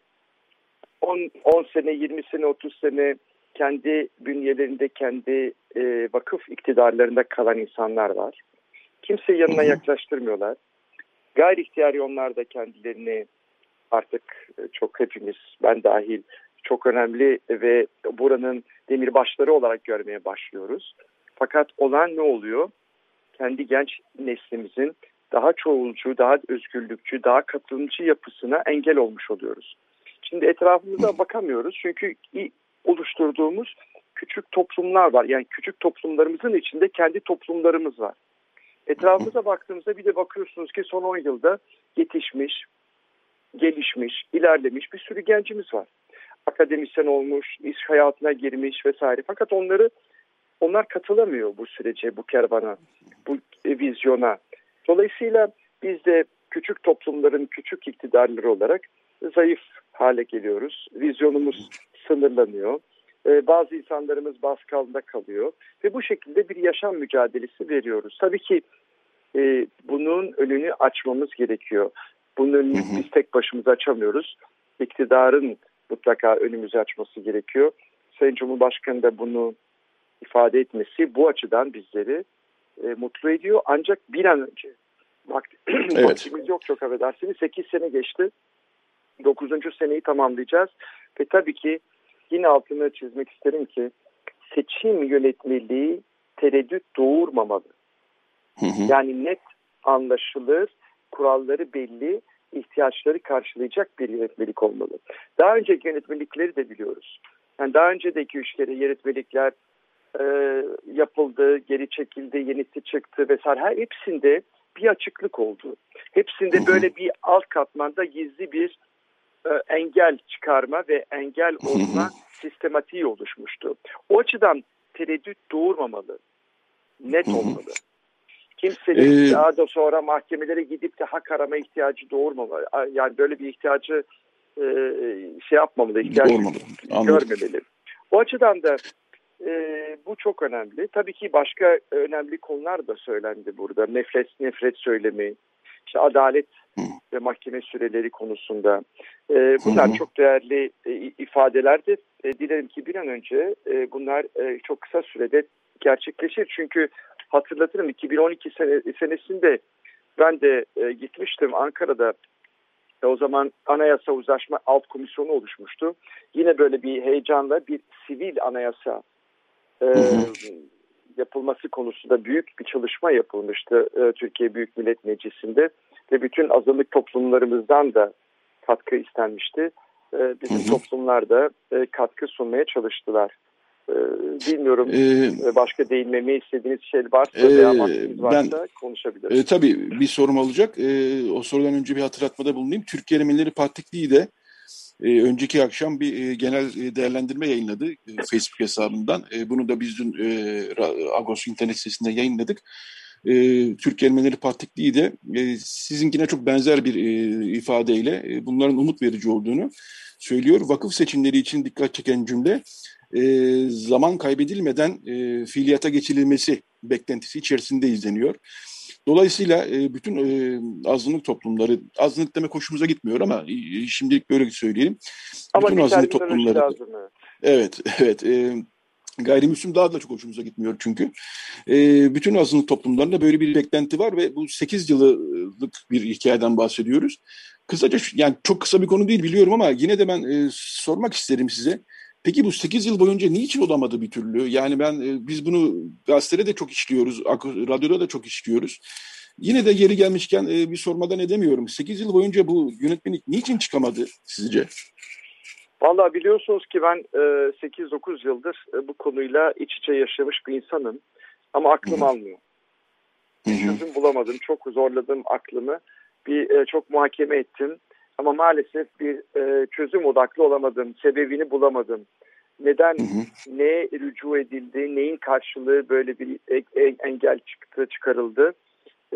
10, 10 sene, 20 sene, 30 sene kendi bünyelerinde, kendi e, vakıf iktidarlarında kalan insanlar var. Kimse yanına yaklaştırmıyorlar. Gayri ihtiyari onlar da kendilerini artık e, çok hepimiz, ben dahil çok önemli ve buranın demirbaşları olarak görmeye başlıyoruz. Fakat olan ne oluyor? Kendi genç neslimizin daha çoğulcu, daha özgürlükçü, daha katılımcı yapısına engel olmuş oluyoruz. Şimdi etrafımıza bakamıyoruz çünkü oluşturduğumuz küçük toplumlar var. Yani küçük toplumlarımızın içinde kendi toplumlarımız var. Etrafımıza baktığımızda bir de bakıyorsunuz ki son 10 yılda yetişmiş, gelişmiş, ilerlemiş bir sürü gencimiz var. Akademisyen olmuş, iş hayatına girmiş vesaire. Fakat onları onlar katılamıyor bu sürece, bu kervana, bu vizyona. Dolayısıyla biz de küçük toplumların küçük iktidarları olarak zayıf hale geliyoruz. Vizyonumuz sınırlanıyor. Ee, bazı insanlarımız baskı altında kalıyor ve bu şekilde bir yaşam mücadelesi veriyoruz. Tabii ki e, bunun önünü açmamız gerekiyor. Bunun önünü hı hı. biz tek başımıza açamıyoruz. İktidarın mutlaka önümüzü açması gerekiyor. Sayın Cumhurbaşkanı da bunu ifade etmesi bu açıdan bizleri e, mutlu ediyor. Ancak bir an önce vakti, evet. vaktimiz yok çok affedersiniz. 8 sene geçti. 9. seneyi tamamlayacağız. Ve tabii ki yine altını çizmek isterim ki seçim yönetmeliği tereddüt doğurmamalı. Hı hı. Yani net anlaşılır, kuralları belli, ihtiyaçları karşılayacak bir yönetmelik olmalı. Daha önceki yönetmelikleri de biliyoruz. Yani daha önce de 2-3 kere yönetmelikler e, yapıldı, geri çekildi, yenisi çıktı vesaire. Her hepsinde bir açıklık oldu. Hepsinde böyle bir alt katmanda gizli bir e, engel çıkarma ve engel olma sistematiği oluşmuştu. O açıdan tereddüt doğurmamalı. Net olmalı. Kimsenin ee, daha da sonra mahkemelere gidip de hak arama ihtiyacı doğurmamalı. Yani böyle bir ihtiyacı e, şey yapmamalı, ihtiyacı görmemeli. O açıdan da e, bu çok önemli. Tabii ki başka önemli konular da söylendi burada. Nefret, nefret söylemi, işte adalet ve mahkeme süreleri konusunda. E, bunlar çok değerli e, ifadelerdir. E, dilerim ki bir an önce e, bunlar e, çok kısa sürede gerçekleşir. Çünkü hatırlatırım 2012 sene, senesinde ben de e, gitmiştim Ankara'da. E, o zaman Anayasa Uzlaşma Alt Komisyonu oluşmuştu. Yine böyle bir heyecanla bir sivil anayasa e, yapılması konusunda büyük bir çalışma yapılmıştı e, Türkiye Büyük Millet Meclisi'nde ve bütün azınlık toplumlarımızdan da katkı istenmişti. E, bizim toplumlar da e, katkı sunmaya çalıştılar. E, bilmiyorum ee, başka değinmemi istediğiniz şey varsa e, veya varsa ben, konuşabiliriz. E, tabii bir sorum olacak. E, o sorudan önce bir hatırlatmada bulunayım. Türk Ermenileri Partiliği de e, önceki akşam bir e, genel e, değerlendirme yayınladı e, Facebook hesabından. E, bunu da biz dün e, Agos internet sitesinde yayınladık. E, Türk Ermenileri Partiliği de e, sizinkine çok benzer bir e, ifadeyle e, bunların umut verici olduğunu söylüyor. Vakıf seçimleri için dikkat çeken cümle e, zaman kaybedilmeden e, fiiliyata geçirilmesi beklentisi içerisinde izleniyor. Dolayısıyla e, bütün e, azınlık toplumları, azınlık demek hoşumuza gitmiyor ama e, şimdilik böyle söyleyelim. Ama bütün azınlık toplumları. Evet, evet. E, gayrimüslim daha da çok hoşumuza gitmiyor çünkü. E, bütün azınlık toplumlarında böyle bir beklenti var ve bu 8 yıllık bir hikayeden bahsediyoruz. Kısaca yani çok kısa bir konu değil biliyorum ama yine de ben e, sormak isterim size. Peki bu 8 yıl boyunca niçin olamadı bir türlü? Yani ben e, biz bunu gazetede de çok işliyoruz, radyoda da çok işliyoruz. Yine de geri gelmişken e, bir sormadan edemiyorum. 8 yıl boyunca bu yönetmenlik niçin çıkamadı sizce? Valla biliyorsunuz ki ben 8-9 e, yıldır bu konuyla iç içe yaşamış bir insanım. Ama aklım almıyor. Çözüm bulamadım. Çok zorladım aklımı. Bir çok muhakeme ettim. Ama maalesef bir e, çözüm odaklı olamadım. Sebebini bulamadım. Neden, hı hı. neye rücu edildi, neyin karşılığı böyle bir engel çıktı, çıkarıldı.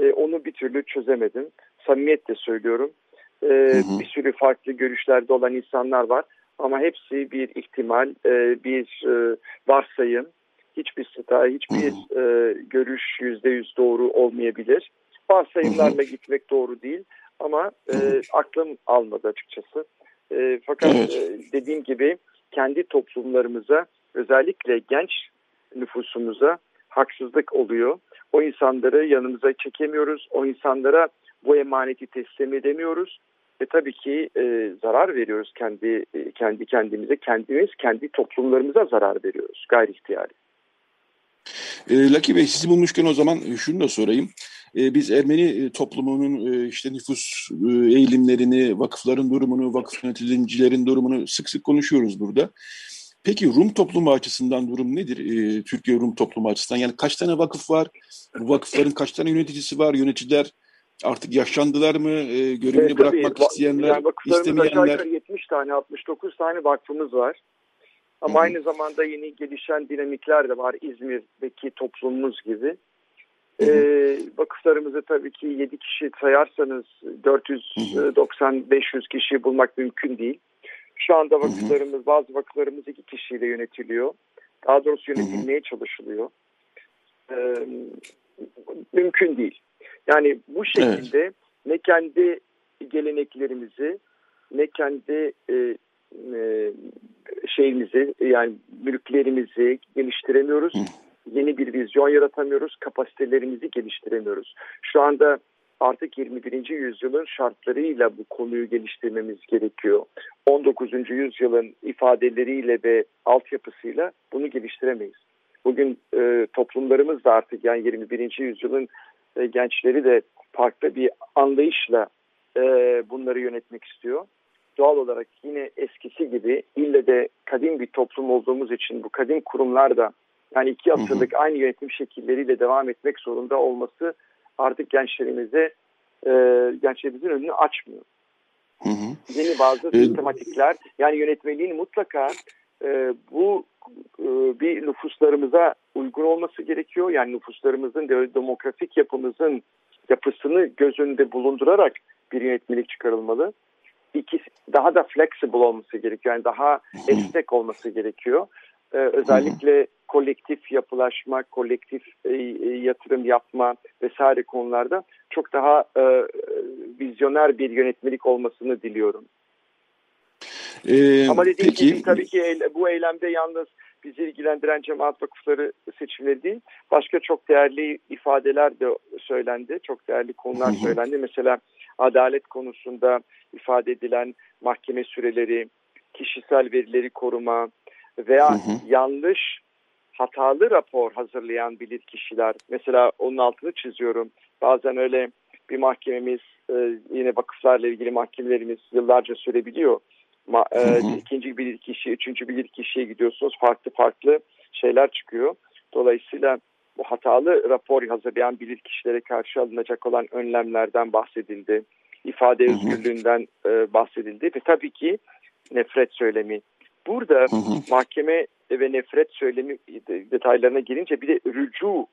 E, onu bir türlü çözemedim. Samimiyetle söylüyorum. E, hı hı. Bir sürü farklı görüşlerde olan insanlar var. Ama hepsi bir ihtimal, e, bir e, varsayım. Hiçbir sta, hiçbir e, görüş yüzde yüz doğru olmayabilir. Varsayımlarla hı hı. gitmek doğru değil. Ama e, aklım almadı açıkçası. E, fakat e, dediğim gibi kendi toplumlarımıza özellikle genç nüfusumuza haksızlık oluyor. O insanları yanımıza çekemiyoruz. O insanlara bu emaneti teslim edemiyoruz. Ve tabii ki e, zarar veriyoruz kendi e, kendi kendimize, kendimiz kendi toplumlarımıza zarar veriyoruz gayri ihtiyari. E, Laki Bey sizi bulmuşken o zaman şunu da sorayım. E, biz Ermeni toplumunun e, işte nüfus e, eğilimlerini, vakıfların durumunu, vakıf yöneticilerin durumunu sık sık konuşuyoruz burada. Peki Rum toplumu açısından durum nedir? E, Türkiye Rum toplumu açısından yani kaç tane vakıf var? Bu vakıfların kaç tane yöneticisi var? Yöneticiler artık yaşlandılar mı? E, görevini evet, bırakmak tabii. isteyenler, yani istemeyenler. 70 tane, 69 tane vakfımız var. Ama aynı zamanda yeni gelişen dinamikler de var İzmir'deki toplumumuz gibi. Hı hı. Ee, vakıflarımızı tabii ki 7 kişi sayarsanız 490-500 kişi bulmak mümkün değil. Şu anda vakıflarımız, bazı vakıflarımız iki kişiyle yönetiliyor. Daha doğrusu yönetilmeye çalışılıyor. Ee, mümkün değil. Yani bu şekilde evet. ne kendi geleneklerimizi ne kendi e, e, şeyimizi yani mülklerimizi geliştiremiyoruz. Hı. Yeni bir vizyon yaratamıyoruz. Kapasitelerimizi geliştiremiyoruz. Şu anda artık 21. yüzyılın şartlarıyla bu konuyu geliştirmemiz gerekiyor. 19. yüzyılın ifadeleriyle ve altyapısıyla bunu geliştiremeyiz. Bugün e, toplumlarımız da artık yani 21. yüzyılın e, gençleri de farklı bir anlayışla e, bunları yönetmek istiyor. Doğal olarak yine eskisi gibi ille de kadim bir toplum olduğumuz için bu kadim kurumlar da yani iki asırlık aynı yönetim şekilleriyle devam etmek zorunda olması artık gençlerimize e, gençlerimizin önünü açmıyor. Hı hı. Yeni bazı evet. sistematikler yani yönetmeliğin mutlaka e, bu e, bir nüfuslarımıza uygun olması gerekiyor. Yani nüfuslarımızın demografik yapımızın yapısını göz önünde bulundurarak bir yönetmelik çıkarılmalı. İki, daha da flexible olması gerekiyor. Yani daha esnek olması gerekiyor. Ee, özellikle kolektif yapılaşma, kolektif e, e, yatırım yapma vesaire konularda çok daha e, vizyoner bir yönetmelik olmasını diliyorum. Ee, Ama dediğim peki, gibi tabii ki bu eylemde yalnız bizi ilgilendiren cemaat vakıfları seçimleri değil. Başka çok değerli ifadeler de söylendi. Çok değerli konular söylendi. Mesela adalet konusunda ifade edilen mahkeme süreleri, kişisel verileri koruma veya hı hı. yanlış hatalı rapor hazırlayan bilir kişiler. Mesela onun altını çiziyorum. Bazen öyle bir mahkememiz e, yine vakıflarla ilgili mahkemelerimiz yıllarca sürebiliyor. Ma, e, ikinci bilir kişi, üçüncü bilir kişiye gidiyorsunuz. Farklı farklı şeyler çıkıyor. Dolayısıyla bu hatalı rapor hazırlayan bilir kişilere karşı alınacak olan önlemlerden bahsedildi. İfade özgürlüğünden e, bahsedildi ve tabii ki nefret söylemi. Burada mahkeme ve nefret söylemi detaylarına girince bir de rücu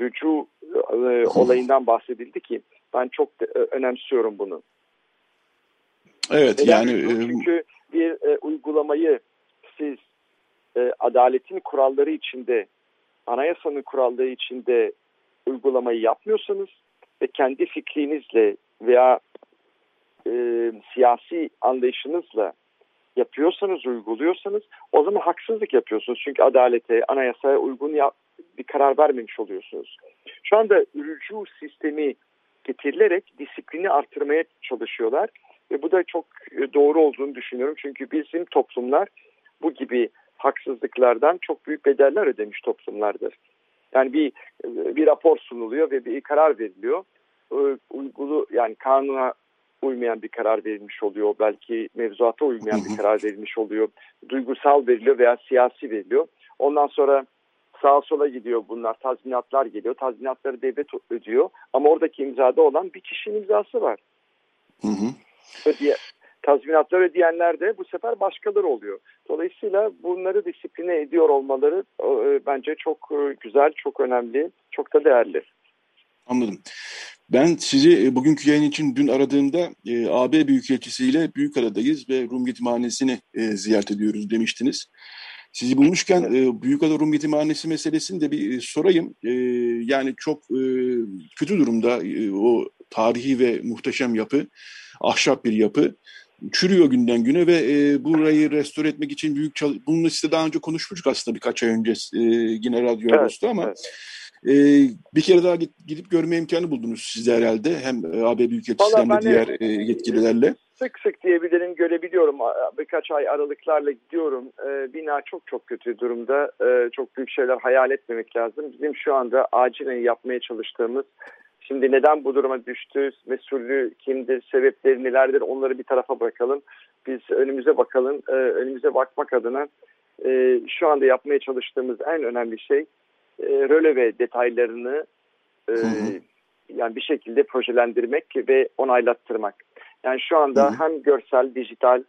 rücu e, olayından bahsedildi ki ben çok de, e, önemsiyorum bunu. Evet yani, yani çünkü bir e, uygulamayı siz e, adaletin kuralları içinde anayasanın kuralları içinde uygulamayı yapmıyorsanız ve kendi fikrinizle veya e, siyasi anlayışınızla yapıyorsanız, uyguluyorsanız o zaman haksızlık yapıyorsunuz. Çünkü adalete, anayasaya uygun yap, bir karar vermemiş oluyorsunuz. Şu anda rücu sistemi getirilerek disiplini artırmaya çalışıyorlar. Ve bu da çok doğru olduğunu düşünüyorum. Çünkü bizim toplumlar bu gibi haksızlıklardan çok büyük bedeller ödemiş toplumlardır. Yani bir bir rapor sunuluyor ve bir karar veriliyor. Uygulu yani kanuna uymayan bir karar verilmiş oluyor. Belki mevzuata uymayan bir karar verilmiş oluyor. Duygusal veriliyor veya siyasi veriliyor. Ondan sonra sağa sola gidiyor bunlar. Tazminatlar geliyor. Tazminatları devlet ödüyor. Ama oradaki imzada olan bir kişinin imzası var. Hı hı. Ödeye, tazminatlar ödeyenler de bu sefer başkaları oluyor. Dolayısıyla bunları disipline ediyor olmaları e, bence çok e, güzel, çok önemli, çok da değerli. Anladım. Ben sizi e, bugünkü yayın için dün aradığımda e, AB Büyükelçisiyle Büyükara'dayız ve Rum Yetimhanesi'ni e, ziyaret ediyoruz demiştiniz. Sizi bulmuşken e, Büyükada Rum Yetimhanesi meselesini de bir e, sorayım. E, yani çok e, kötü durumda e, o tarihi ve muhteşem yapı, ahşap bir yapı çürüyor günden güne ve e, burayı restore etmek için büyük çalış... Bununla size daha önce konuşmuştuk aslında birkaç ay önce e, yine Radyo evet, Ağustos'ta ama evet. E, bir kere daha gidip görme imkanı buldunuz siz de herhalde hem AB Büyükelçisi hem de diğer e, yetkililerle. sık sık diyebilirim görebiliyorum. Birkaç ay aralıklarla gidiyorum. E, bina çok çok kötü durumda. E, çok büyük şeyler hayal etmemek lazım. Bizim şu anda acilen yapmaya çalıştığımız Şimdi neden bu duruma düştü, mesulü kimdir, sebepleri nelerdir onları bir tarafa bırakalım. Biz önümüze bakalım, e, önümüze bakmak adına e, şu anda yapmaya çalıştığımız en önemli şey e, röleve detaylarını e, yani bir şekilde projelendirmek ve onaylattırmak. Yani şu anda hı hı. hem görsel, dijital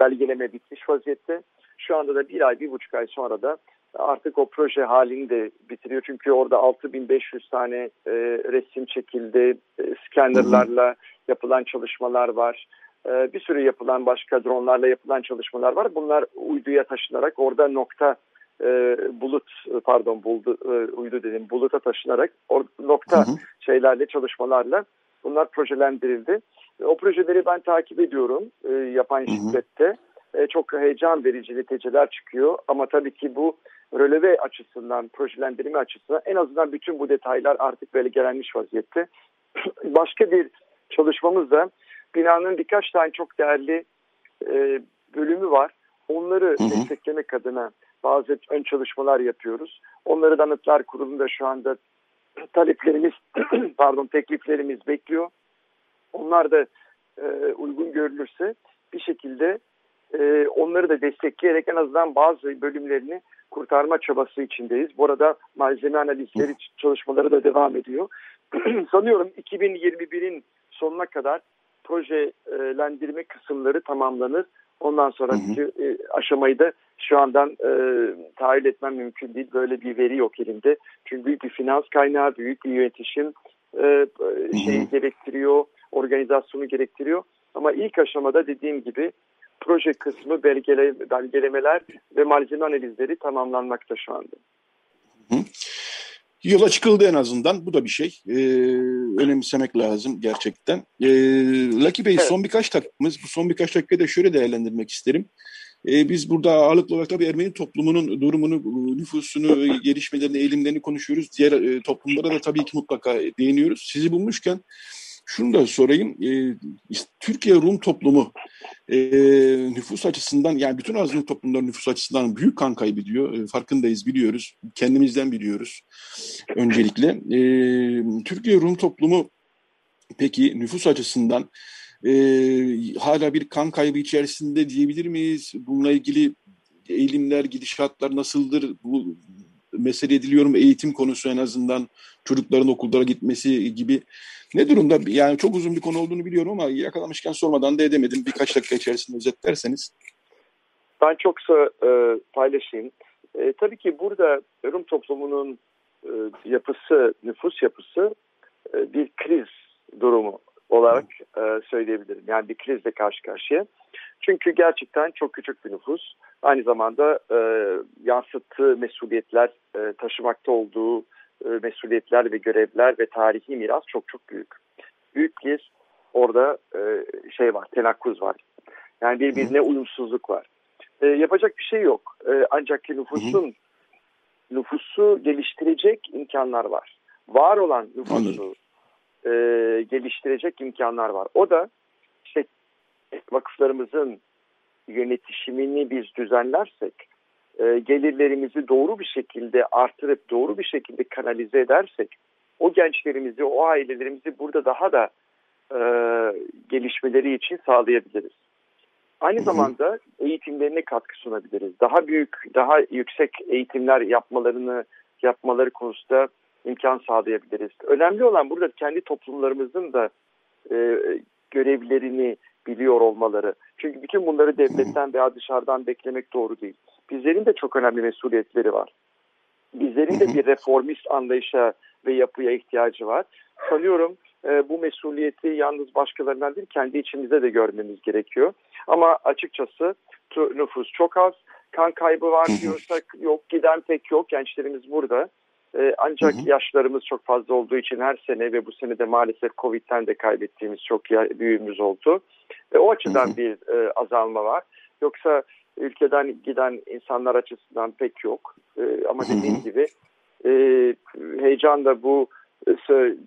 belgeleme bitmiş vaziyette. Şu anda da bir ay, bir buçuk ay sonra da artık o proje halini de bitiriyor. Çünkü orada 6500 tane e, resim çekildi. E, scannerlarla yapılan çalışmalar var. E, bir sürü yapılan başka dronlarla yapılan çalışmalar var. Bunlar uyduya taşınarak orada nokta e, bulut pardon buldu, e, uydu dedim buluta taşınarak or, nokta hı hı. şeylerle çalışmalarla bunlar projelendirildi. E, o projeleri ben takip ediyorum e, yapan şirkette. E, çok heyecan verici neticeler çıkıyor ama tabii ki bu röleve açısından, projelendirme açısından en azından bütün bu detaylar artık böyle gelenmiş vaziyette. Başka bir çalışmamız da binanın birkaç tane çok değerli e, bölümü var. Onları hı hı. desteklemek adına bazı ön çalışmalar yapıyoruz. Onları da Anıtlar Kurulu'nda şu anda taleplerimiz, pardon tekliflerimiz bekliyor. Onlar da e, uygun görülürse bir şekilde e, onları da destekleyerek en azından bazı bölümlerini kurtarma çabası içindeyiz. Bu arada malzeme analizleri çalışmaları da devam ediyor. Sanıyorum 2021'in sonuna kadar projelendirme kısımları tamamlanır. Ondan sonraki e, aşamayı da şu andan e, tahayyül etmem mümkün değil. Böyle bir veri yok elimde. Çünkü büyük bir finans kaynağı, büyük bir yönetişim e, şeyi gerektiriyor, organizasyonu gerektiriyor. Ama ilk aşamada dediğim gibi proje kısmı belgele, belgelemeler ve malzeme analizleri tamamlanmakta şu anda. Hı. Yola çıkıldı en azından. Bu da bir şey. Ee, önemsemek lazım gerçekten. Ee, Lucky Bey evet. son birkaç dakikamız. Bu son birkaç dakikayı da şöyle değerlendirmek isterim. Ee, biz burada ağırlıklı olarak tabii Ermeni toplumunun durumunu, nüfusunu, gelişmelerini, eğilimlerini konuşuyoruz. Diğer e, toplumlara da tabii ki mutlaka değiniyoruz. Sizi bulmuşken şunu da sorayım. E, Türkiye Rum toplumu e, nüfus açısından yani bütün azınlık toplumların nüfus açısından büyük kan kaybediyor. E, farkındayız biliyoruz. Kendimizden biliyoruz öncelikle. E, Türkiye Rum toplumu peki nüfus açısından e, hala bir kan kaybı içerisinde diyebilir miyiz? Bununla ilgili eğilimler, gidişatlar nasıldır? Bu mesele ediliyorum eğitim konusu en azından çocukların okullara gitmesi gibi ne durumda? Yani çok uzun bir konu olduğunu biliyorum ama yakalamışken sormadan da edemedim. Birkaç dakika içerisinde özetlerseniz. Ben çok kısa e, paylaşayım. E, tabii ki burada Rum toplumunun e, yapısı, nüfus yapısı e, bir kriz durumu olarak e, söyleyebilirim. Yani bir krizle karşı karşıya. Çünkü gerçekten çok küçük bir nüfus. Aynı zamanda e, yansıttığı mesuliyetler, e, taşımakta olduğu e, mesuliyetler ve görevler ve tarihi miras çok çok büyük. Büyük bir orada e, şey var, tenakkuz var. Yani birbirine uyumsuzluk var. E, yapacak bir şey yok. E, ancak nüfusun nüfusu geliştirecek imkanlar var. Var olan nüfusu e, geliştirecek imkanlar var. O da işte vakıflarımızın yönetişimini biz düzenlersek, e, gelirlerimizi doğru bir şekilde artırıp doğru bir şekilde kanalize edersek, o gençlerimizi, o ailelerimizi burada daha da e, gelişmeleri için sağlayabiliriz. Aynı zamanda eğitimlerine katkı sunabiliriz. Daha büyük, daha yüksek eğitimler yapmalarını yapmaları konusunda imkan sağlayabiliriz. Önemli olan burada kendi toplumlarımızın da e, görevlerini biliyor olmaları. Çünkü bütün bunları devletten veya dışarıdan beklemek doğru değil. Bizlerin de çok önemli mesuliyetleri var. Bizlerin de bir reformist anlayışa ve yapıya ihtiyacı var. Sanıyorum e, bu mesuliyeti yalnız başkalarından değil kendi içimizde de görmemiz gerekiyor. Ama açıkçası nüfus çok az. Kan kaybı var diyorsak yok giden pek yok. Gençlerimiz burada. E, ancak hı hı. yaşlarımız çok fazla olduğu için her sene ve bu sene de maalesef Covid'den de kaybettiğimiz çok büyüğümüz oldu. E, o açıdan hı hı. bir e, azalma var. Yoksa ülkeden giden insanlar açısından pek yok. E, ama dediğim hı hı. gibi e, heyecan da bu e,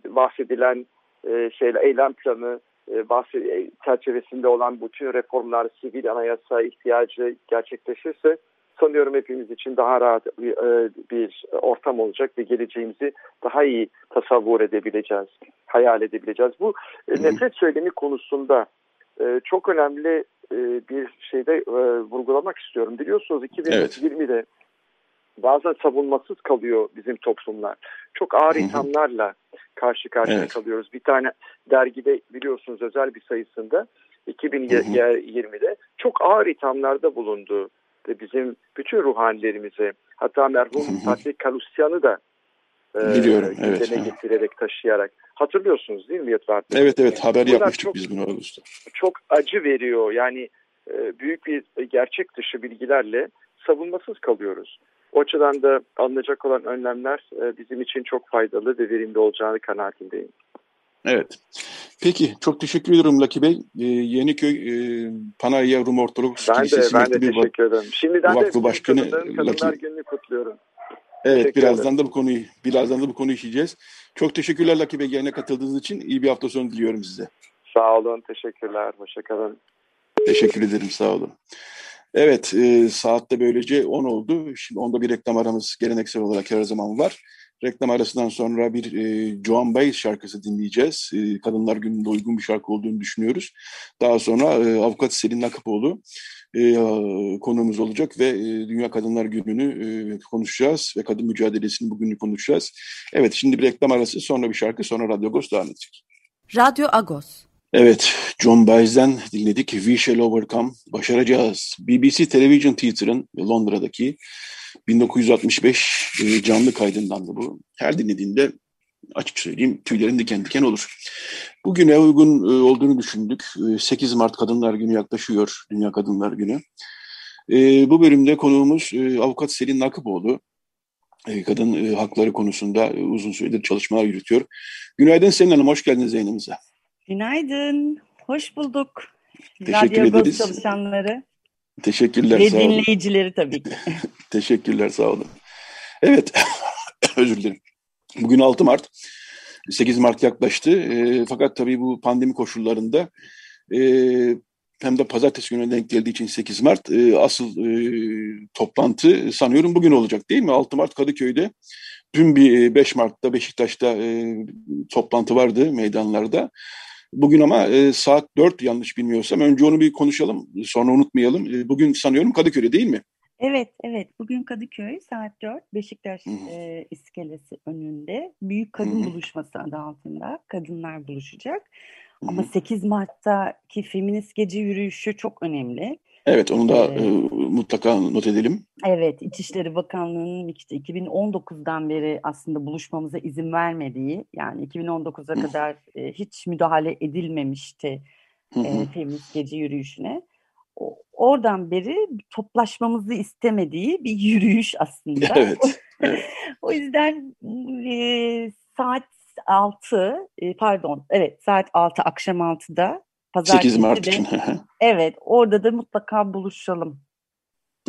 bahsedilen e, şeyle eylem planı e, bahsi e, çerçevesinde olan bütün reformlar, sivil anayasa ihtiyacı gerçekleşirse sanıyorum hepimiz için daha rahat bir, e, bir ortam olacak ve geleceğimizi daha iyi tasavvur edebileceğiz, hayal edebileceğiz. Bu e, nefret söylemi konusunda e, çok önemli bir şeyde vurgulamak istiyorum. Biliyorsunuz 2020'de evet. bazen savunmasız kalıyor bizim toplumlar. Çok ağır ithamlarla karşı karşıya evet. kalıyoruz. Bir tane dergide biliyorsunuz özel bir sayısında 2020'de çok ağır ithamlarda bulundu bizim bütün ruhanilerimize hatta merhum Fatih Kalusyan'ı da e, Biliyorum, e, evet. getirerek taşıyarak. Hatırlıyorsunuz değil mi Yetvar? Evet evet haber Bunlar yapmıştık çok, biz bunu Ağustos'ta. Çok acı veriyor yani e, büyük bir gerçek dışı bilgilerle savunmasız kalıyoruz. O açıdan da alınacak olan önlemler e, bizim için çok faydalı ve verimli olacağını kanaatindeyim. Evet. Peki çok teşekkür ediyorum Laki Bey. Ee, Yeniköy e, Panayya Rum Ortodoks ben de, ben de teşekkür ederim. Şimdiden Vakfı de Başkanı Kadınlar Laki... Günü'nü kutluyorum. Evet teşekkür birazdan ederim. da bu konuyu birazdan da bu konuyu işleyeceğiz. Çok teşekkürler Laki Bey yayına katıldığınız için. iyi bir hafta sonu diliyorum size. Sağ olun, teşekkürler. Hoşçakalın. Teşekkür ederim, sağ olun. Evet, e, saatte böylece 10 oldu. Şimdi onda bir reklam aramız geleneksel olarak her zaman var. Reklam arasından sonra bir e, Joan Baez şarkısı dinleyeceğiz. E, Kadınlar Günü'nde uygun bir şarkı olduğunu düşünüyoruz. Daha sonra e, avukat Selin Nakıpoğlu e, konuğumuz olacak ve e, Dünya Kadınlar Günü'nü e, konuşacağız ve kadın mücadelesini bugünü konuşacağız. Evet şimdi bir reklam arası sonra bir şarkı sonra Radyo Agos devam edecek. Radyo Agos. Evet, John Baez'den dinledik. We Shall Overcome. Başaracağız. BBC Television Theatre'ın Londra'daki 1965 e, canlı kaydından da bu. Her dinlediğinde açık söyleyeyim tüylerim diken diken olur. Bugüne uygun e, olduğunu düşündük. 8 e, Mart Kadınlar Günü yaklaşıyor. Dünya Kadınlar Günü. Bu bölümde konuğumuz avukat Selin Nakıpoğlu. Kadın hakları konusunda uzun süredir çalışmalar yürütüyor. Günaydın Selin Hanım, hoş geldiniz yayınımıza. Günaydın, hoş bulduk. Teşekkür Radyo ederiz. çalışanları. Teşekkürler, Ve sağ olun. dinleyicileri tabii ki. Teşekkürler, sağ olun. Evet, özür dilerim. Bugün 6 Mart, 8 Mart yaklaştı. E, fakat tabii bu pandemi koşullarında e, hem de pazartesi gününe denk geldiği için 8 Mart e, asıl e, toplantı sanıyorum bugün olacak değil mi? 6 Mart Kadıköy'de. Dün bir 5 Mart'ta Beşiktaş'ta e, toplantı vardı meydanlarda. Bugün ama e, saat 4 yanlış bilmiyorsam. Önce onu bir konuşalım sonra unutmayalım. E, bugün sanıyorum Kadıköy'de değil mi? Evet, evet. Bugün Kadıköy saat 4 Beşiktaş e, iskelesi önünde büyük kadın Hı-hı. buluşması adı altında kadınlar buluşacak. Ama 8 Mart'taki feminist gece yürüyüşü çok önemli. Evet onu da ee, mutlaka not edelim. Evet İçişleri Bakanlığı'nın işte 2019'dan beri aslında buluşmamıza izin vermediği yani 2019'a kadar e, hiç müdahale edilmemişti e, feminist gece yürüyüşüne. O, oradan beri toplaşmamızı istemediği bir yürüyüş aslında. Evet. evet. o yüzden e, saat 6 e, pardon evet saat 6 akşam 6'da Pazartesi 8 Mart de, için. evet, orada da mutlaka buluşalım.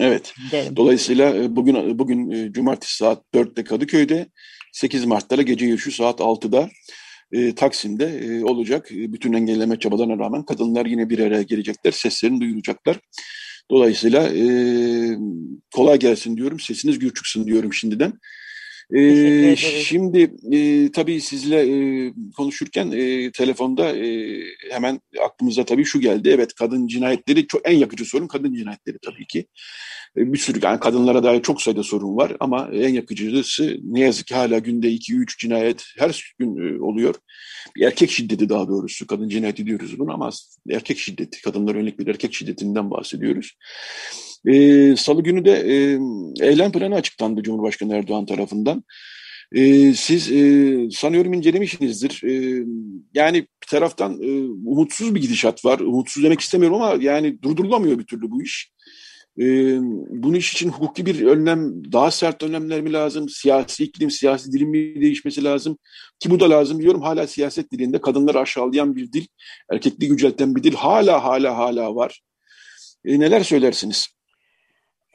Evet. Derim. Dolayısıyla e, bugün bugün e, cumartesi saat 4'te Kadıköy'de, 8 Mart'ta da gece yürüyüşü saat 6'da e, Taksim'de e, olacak. E, bütün engelleme çabalarına rağmen kadınlar yine bir araya gelecekler, seslerini duyuracaklar. Dolayısıyla e, kolay gelsin diyorum, sesiniz gür çıksın diyorum şimdiden. Ee, şimdi e, tabii sizle e, konuşurken e, telefonda e, hemen aklımıza tabii şu geldi. Evet kadın cinayetleri çok en yakıcı sorun kadın cinayetleri tabii ki. E, bir sürü yani kadınlara dair çok sayıda sorun var ama en yakıcısı ne yazık ki hala günde 2-3 cinayet her gün e, oluyor. Bir erkek şiddeti daha doğrusu kadın cinayeti diyoruz bunu ama erkek şiddeti kadınlar yönelik bir erkek şiddetinden bahsediyoruz. E, Salı günü de e, eylem planı açıklandı Cumhurbaşkanı Erdoğan tarafından. E, siz e, sanıyorum incelemişsinizdir. E, yani bir taraftan e, umutsuz bir gidişat var. Umutsuz demek istemiyorum ama yani durdurulamıyor bir türlü bu iş. E, bunun iş için hukuki bir önlem, daha sert önlemler mi lazım? Siyasi iklim, siyasi dilin mi değişmesi lazım? Ki bu da lazım diyorum. Hala siyaset dilinde kadınları aşağılayan bir dil, erkekliği yücelten bir dil hala hala hala var. E, neler söylersiniz?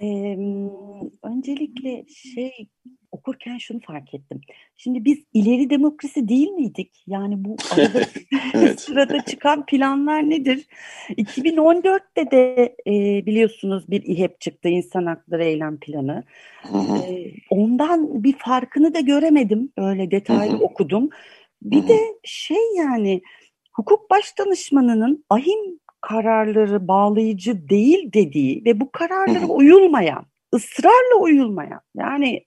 Ee, öncelikle şey okurken şunu fark ettim. Şimdi biz ileri demokrasi değil miydik? Yani bu arada evet. sırada çıkan planlar nedir? 2014'te de e, biliyorsunuz bir İHEP çıktı, İnsan Hakları Eylem Planı. E, ondan bir farkını da göremedim. Öyle detaylı okudum. Bir de şey yani hukuk başdanışmanının ahim kararları bağlayıcı değil dediği ve bu kararlara uyulmayan, ısrarla uyulmayan yani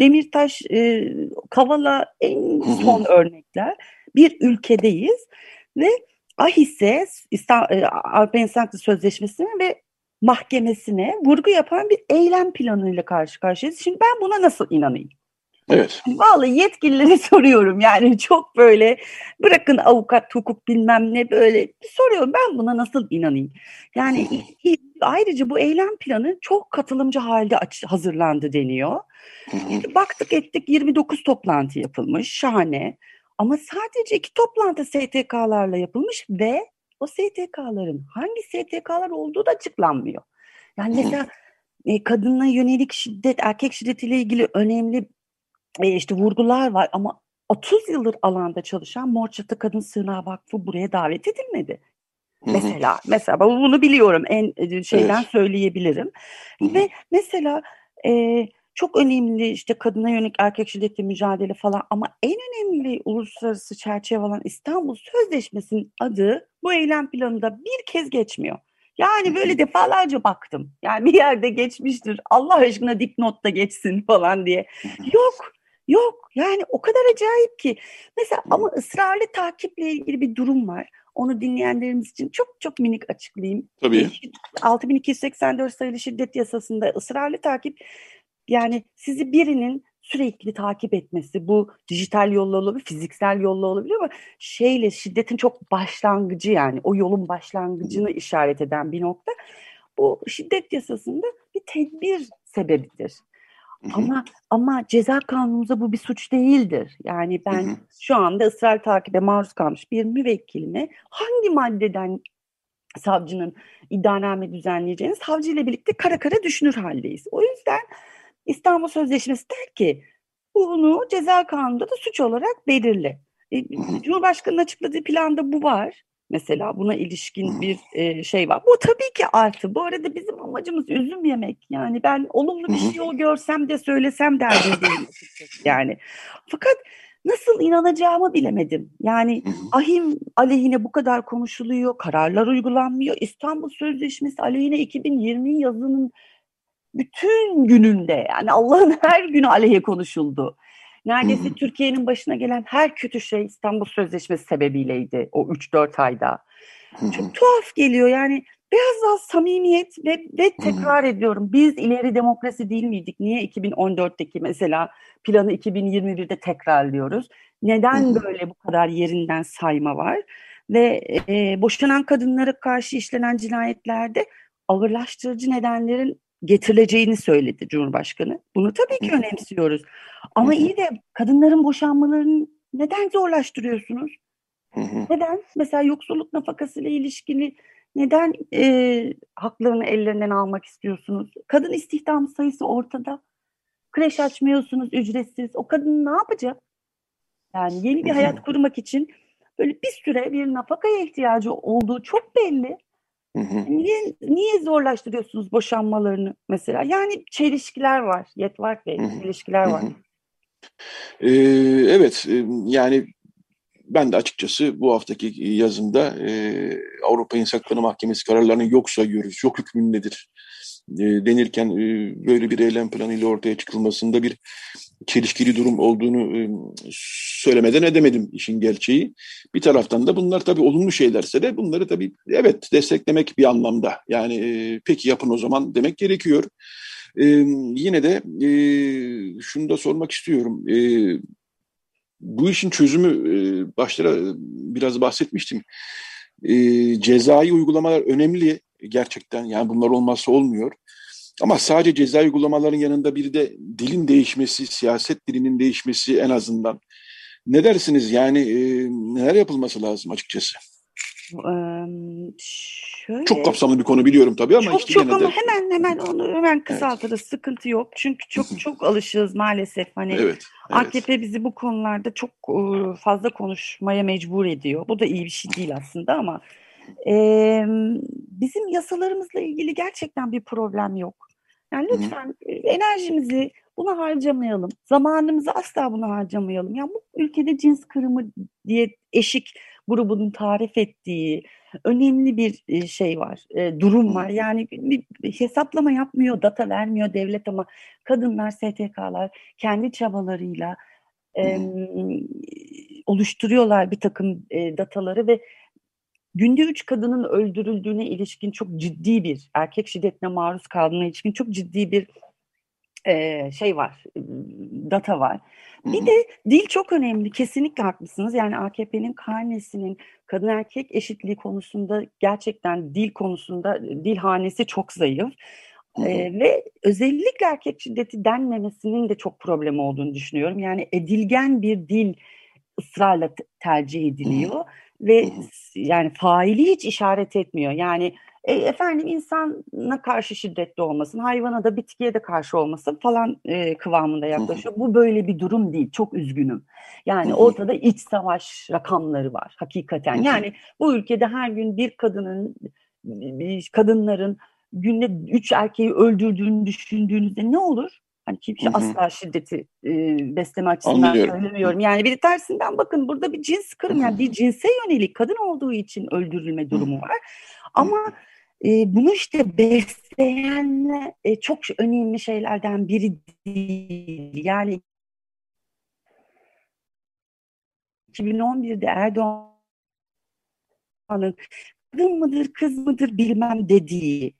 Demirtaş, e, Kavala en son örnekler bir ülkedeyiz ve AHİS'e, e, Avrupa İnsan Hakları Sözleşmesi'ne ve mahkemesine vurgu yapan bir eylem planıyla karşı karşıyayız. Şimdi ben buna nasıl inanayım? Evet. Vallahi yetkilileri soruyorum yani çok böyle bırakın avukat, hukuk bilmem ne böyle soruyorum ben buna nasıl inanayım? Yani ayrıca bu eylem planı çok katılımcı halde hazırlandı deniyor. Baktık ettik 29 toplantı yapılmış şahane ama sadece iki toplantı STK'larla yapılmış ve o STK'ların hangi STK'lar olduğu da açıklanmıyor. Yani mesela e, kadına yönelik şiddet, erkek şiddetiyle ilgili önemli e, işte vurgular var ama 30 yıldır alanda çalışan Mor Çatı Kadın Sığınağı Vakfı buraya davet edilmedi. Mesela mesela bunu biliyorum en e, şeyden evet. söyleyebilirim. Ve mesela e, çok önemli işte kadına yönelik erkek şiddeti mücadele falan ama en önemli uluslararası çerçeve olan İstanbul Sözleşmesi'nin adı bu eylem planında bir kez geçmiyor. Yani böyle defalarca baktım. Yani bir yerde geçmiştir. Allah aşkına dipnotta geçsin falan diye. Yok. Yok yani o kadar acayip ki. Mesela ama ısrarlı takiple ilgili bir durum var. Onu dinleyenlerimiz için çok çok minik açıklayayım. Tabii. 6284 sayılı şiddet yasasında ısrarlı takip yani sizi birinin sürekli takip etmesi bu dijital yolla olabilir, fiziksel yolla olabilir ama şeyle şiddetin çok başlangıcı yani o yolun başlangıcını işaret eden bir nokta. Bu şiddet yasasında bir tedbir sebebidir. Ama ama ceza kanunumuzda bu bir suç değildir. Yani ben şu anda ısrar takibe maruz kalmış bir müvekkilime hangi maddeden savcının iddianame düzenleyeceğini savcı ile birlikte kara kara düşünür haldeyiz. O yüzden İstanbul Sözleşmesi der ki bunu ceza kanununda da suç olarak belirli. E, Cumhurbaşkanı'nın açıkladığı planda bu var. Mesela buna ilişkin bir e, şey var. Bu tabii ki artı. Bu arada bizim amacımız üzüm yemek. Yani ben olumlu bir şey o görsem de söylesem derdindeyim. yani. Fakat nasıl inanacağımı bilemedim. Yani ahim aleyhine bu kadar konuşuluyor, kararlar uygulanmıyor. İstanbul Sözleşmesi aleyhine 2020 yazının bütün gününde yani Allah'ın her günü aleyhe konuşuldu. Neredeyse hmm. Türkiye'nin başına gelen her kötü şey İstanbul Sözleşmesi sebebiyleydi o 3-4 ayda. Hmm. Çok tuhaf geliyor yani biraz daha samimiyet ve, ve tekrar hmm. ediyorum biz ileri demokrasi değil miydik? Niye 2014'teki mesela planı 2021'de tekrarlıyoruz? Neden hmm. böyle bu kadar yerinden sayma var? Ve e, boşanan kadınlara karşı işlenen cinayetlerde ağırlaştırıcı nedenlerin getirileceğini söyledi Cumhurbaşkanı. Bunu tabii ki önemsiyoruz. Ama iyi de kadınların boşanmalarını neden zorlaştırıyorsunuz? Neden? Mesela yoksulluk nafakasıyla ilişkili neden e, haklarını ellerinden almak istiyorsunuz? Kadın istihdam sayısı ortada. Kreş açmıyorsunuz ücretsiz. O kadın ne yapacak? Yani yeni bir hayat kurmak için böyle bir süre bir nafakaya ihtiyacı olduğu çok belli. Hı hı. Niye, niye zorlaştırıyorsunuz boşanmalarını mesela? Yani çelişkiler var. Yetvar Bey, çelişkiler var. Ee, evet, yani ben de açıkçası bu haftaki yazımda e, Avrupa İnsan Hakları Mahkemesi kararlarını yok sayıyoruz, yok hükmündedir denirken e, böyle bir eylem planıyla ortaya çıkılmasında bir çelişkili durum olduğunu e, söylemeden edemedim işin gerçeği. Bir taraftan da bunlar tabii olumlu şeylerse de bunları tabii evet desteklemek bir anlamda. Yani e, peki yapın o zaman demek gerekiyor. Yine de şunu da sormak istiyorum. Bu işin çözümü başlara biraz bahsetmiştim. E, cezai uygulamalar önemli gerçekten. Yani bunlar olmazsa olmuyor. Ama sadece ceza uygulamaların yanında bir de dilin değişmesi, siyaset dilinin değişmesi en azından. Ne dersiniz? Yani e, neler yapılması lazım açıkçası? Şöyle, çok kapsamlı bir konu biliyorum tabii ama çok, işte çok ama de... hemen hemen onu hemen kısaltırız. Evet. Sıkıntı yok. Çünkü çok çok alışığız maalesef. Hani evet, evet. AKP bizi bu konularda çok fazla konuşmaya mecbur ediyor. Bu da iyi bir şey değil aslında ama e, bizim yasalarımızla ilgili gerçekten bir problem yok. Yani lütfen Hı. enerjimizi buna harcamayalım. Zamanımızı asla buna harcamayalım. Yani bu ülkede cins kırımı diye eşik grubunun tarif ettiği önemli bir şey var, durum var. Yani hesaplama yapmıyor, data vermiyor devlet ama kadınlar, STK'lar kendi çabalarıyla e, oluşturuyorlar bir takım e, dataları ve günde üç kadının öldürüldüğüne ilişkin çok ciddi bir erkek şiddetine maruz kaldığına ilişkin çok ciddi bir e, şey var, data var. Bir de dil çok önemli. Kesinlikle haklısınız. Yani AKP'nin karnesinin kadın erkek eşitliği konusunda gerçekten dil konusunda dil hanesi çok zayıf. Ee, ve özellikle erkek şiddeti denmemesinin de çok problem olduğunu düşünüyorum. Yani edilgen bir dil ısrarla tercih ediliyor ve yani faili hiç işaret etmiyor. Yani e, efendim insana karşı şiddetli olmasın, hayvana da bitkiye de karşı olmasın falan e, kıvamında yaklaşıyor. Bu böyle bir durum değil. Çok üzgünüm. Yani ortada iç savaş rakamları var hakikaten. Yani bu ülkede her gün bir kadının kadınların günde üç erkeği öldürdüğünü düşündüğünüzde ne olur? Hani kimse asla şiddeti e, besleme açısından Anlıyorum. söylemiyorum. Yani bir tersinden bakın burada bir cins kırım yani bir cinse yönelik kadın olduğu için öldürülme durumu var. Ama e, bunu işte besleyen e, çok önemli şeylerden biri değil. Yani 2011'de Erdoğan'ın kadın mıdır kız mıdır bilmem dediği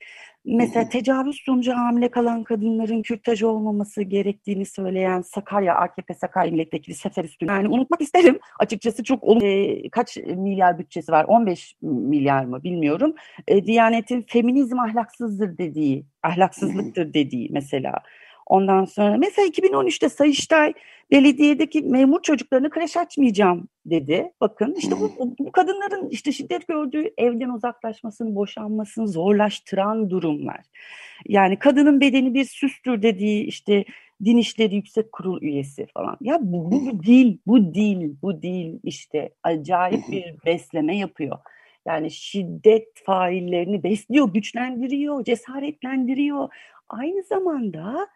Mesela tecavüz sonucu hamile kalan kadınların kürtaj olmaması gerektiğini söyleyen Sakarya AKP Sakarya Milletvekili Sefer Üstün. Yani unutmak isterim açıkçası çok e, kaç milyar bütçesi var 15 milyar mı bilmiyorum. E, Diyanet'in feminizm ahlaksızdır dediği, ahlaksızlıktır dediği mesela. Ondan sonra mesela 2013'te Sayıştay belediyedeki memur çocuklarını kreş açmayacağım dedi. Bakın işte bu, bu kadınların işte şiddet gördüğü evden uzaklaşmasını, boşanmasını zorlaştıran durumlar. Yani kadının bedeni bir süstür dediği işte Din İşleri Yüksek Kurul üyesi falan. Ya bu, bu, bu değil, bu değil, bu değil işte acayip bir besleme yapıyor. Yani şiddet faillerini besliyor, güçlendiriyor, cesaretlendiriyor. Aynı zamanda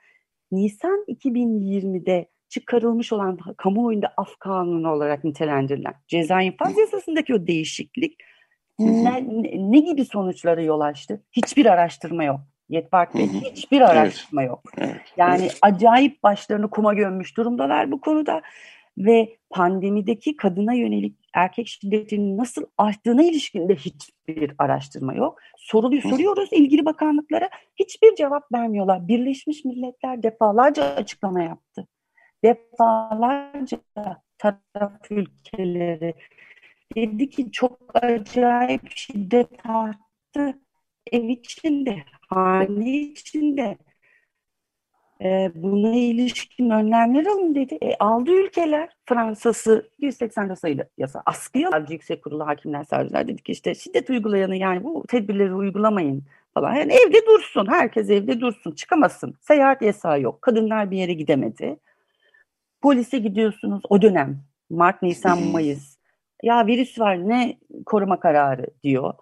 Nisan 2020'de çıkarılmış olan kamuoyunda af kanunu olarak nitelendirilen ceza infaz yasasındaki o değişiklik ne, ne gibi sonuçlara yol açtı? Hiçbir araştırma yok. Yetbart Bey hiçbir araştırma yok. Yani acayip başlarını kuma gömmüş durumdalar bu konuda ve pandemideki kadına yönelik erkek şiddetinin nasıl arttığına ilişkin de hiçbir araştırma yok. Soruluyor, soruyoruz ilgili bakanlıklara hiçbir cevap vermiyorlar. Birleşmiş Milletler defalarca açıklama yaptı. Defalarca taraf ülkeleri dedi ki çok acayip şiddet arttı. Ev içinde, hane içinde, e, buna ilişkin önlemler alın dedi. E, aldı ülkeler. Fransa'sı 180 sayılı yasa askıya aldı Yüksek Kurulu Hakimler Savcılar dedik ki işte şiddet uygulayanı yani bu tedbirleri uygulamayın falan. Yani evde dursun. Herkes evde dursun. Çıkamasın. Seyahat yasağı yok. Kadınlar bir yere gidemedi. Polise gidiyorsunuz o dönem. Mart, Nisan, Mayıs. Ya virüs var ne koruma kararı diyor.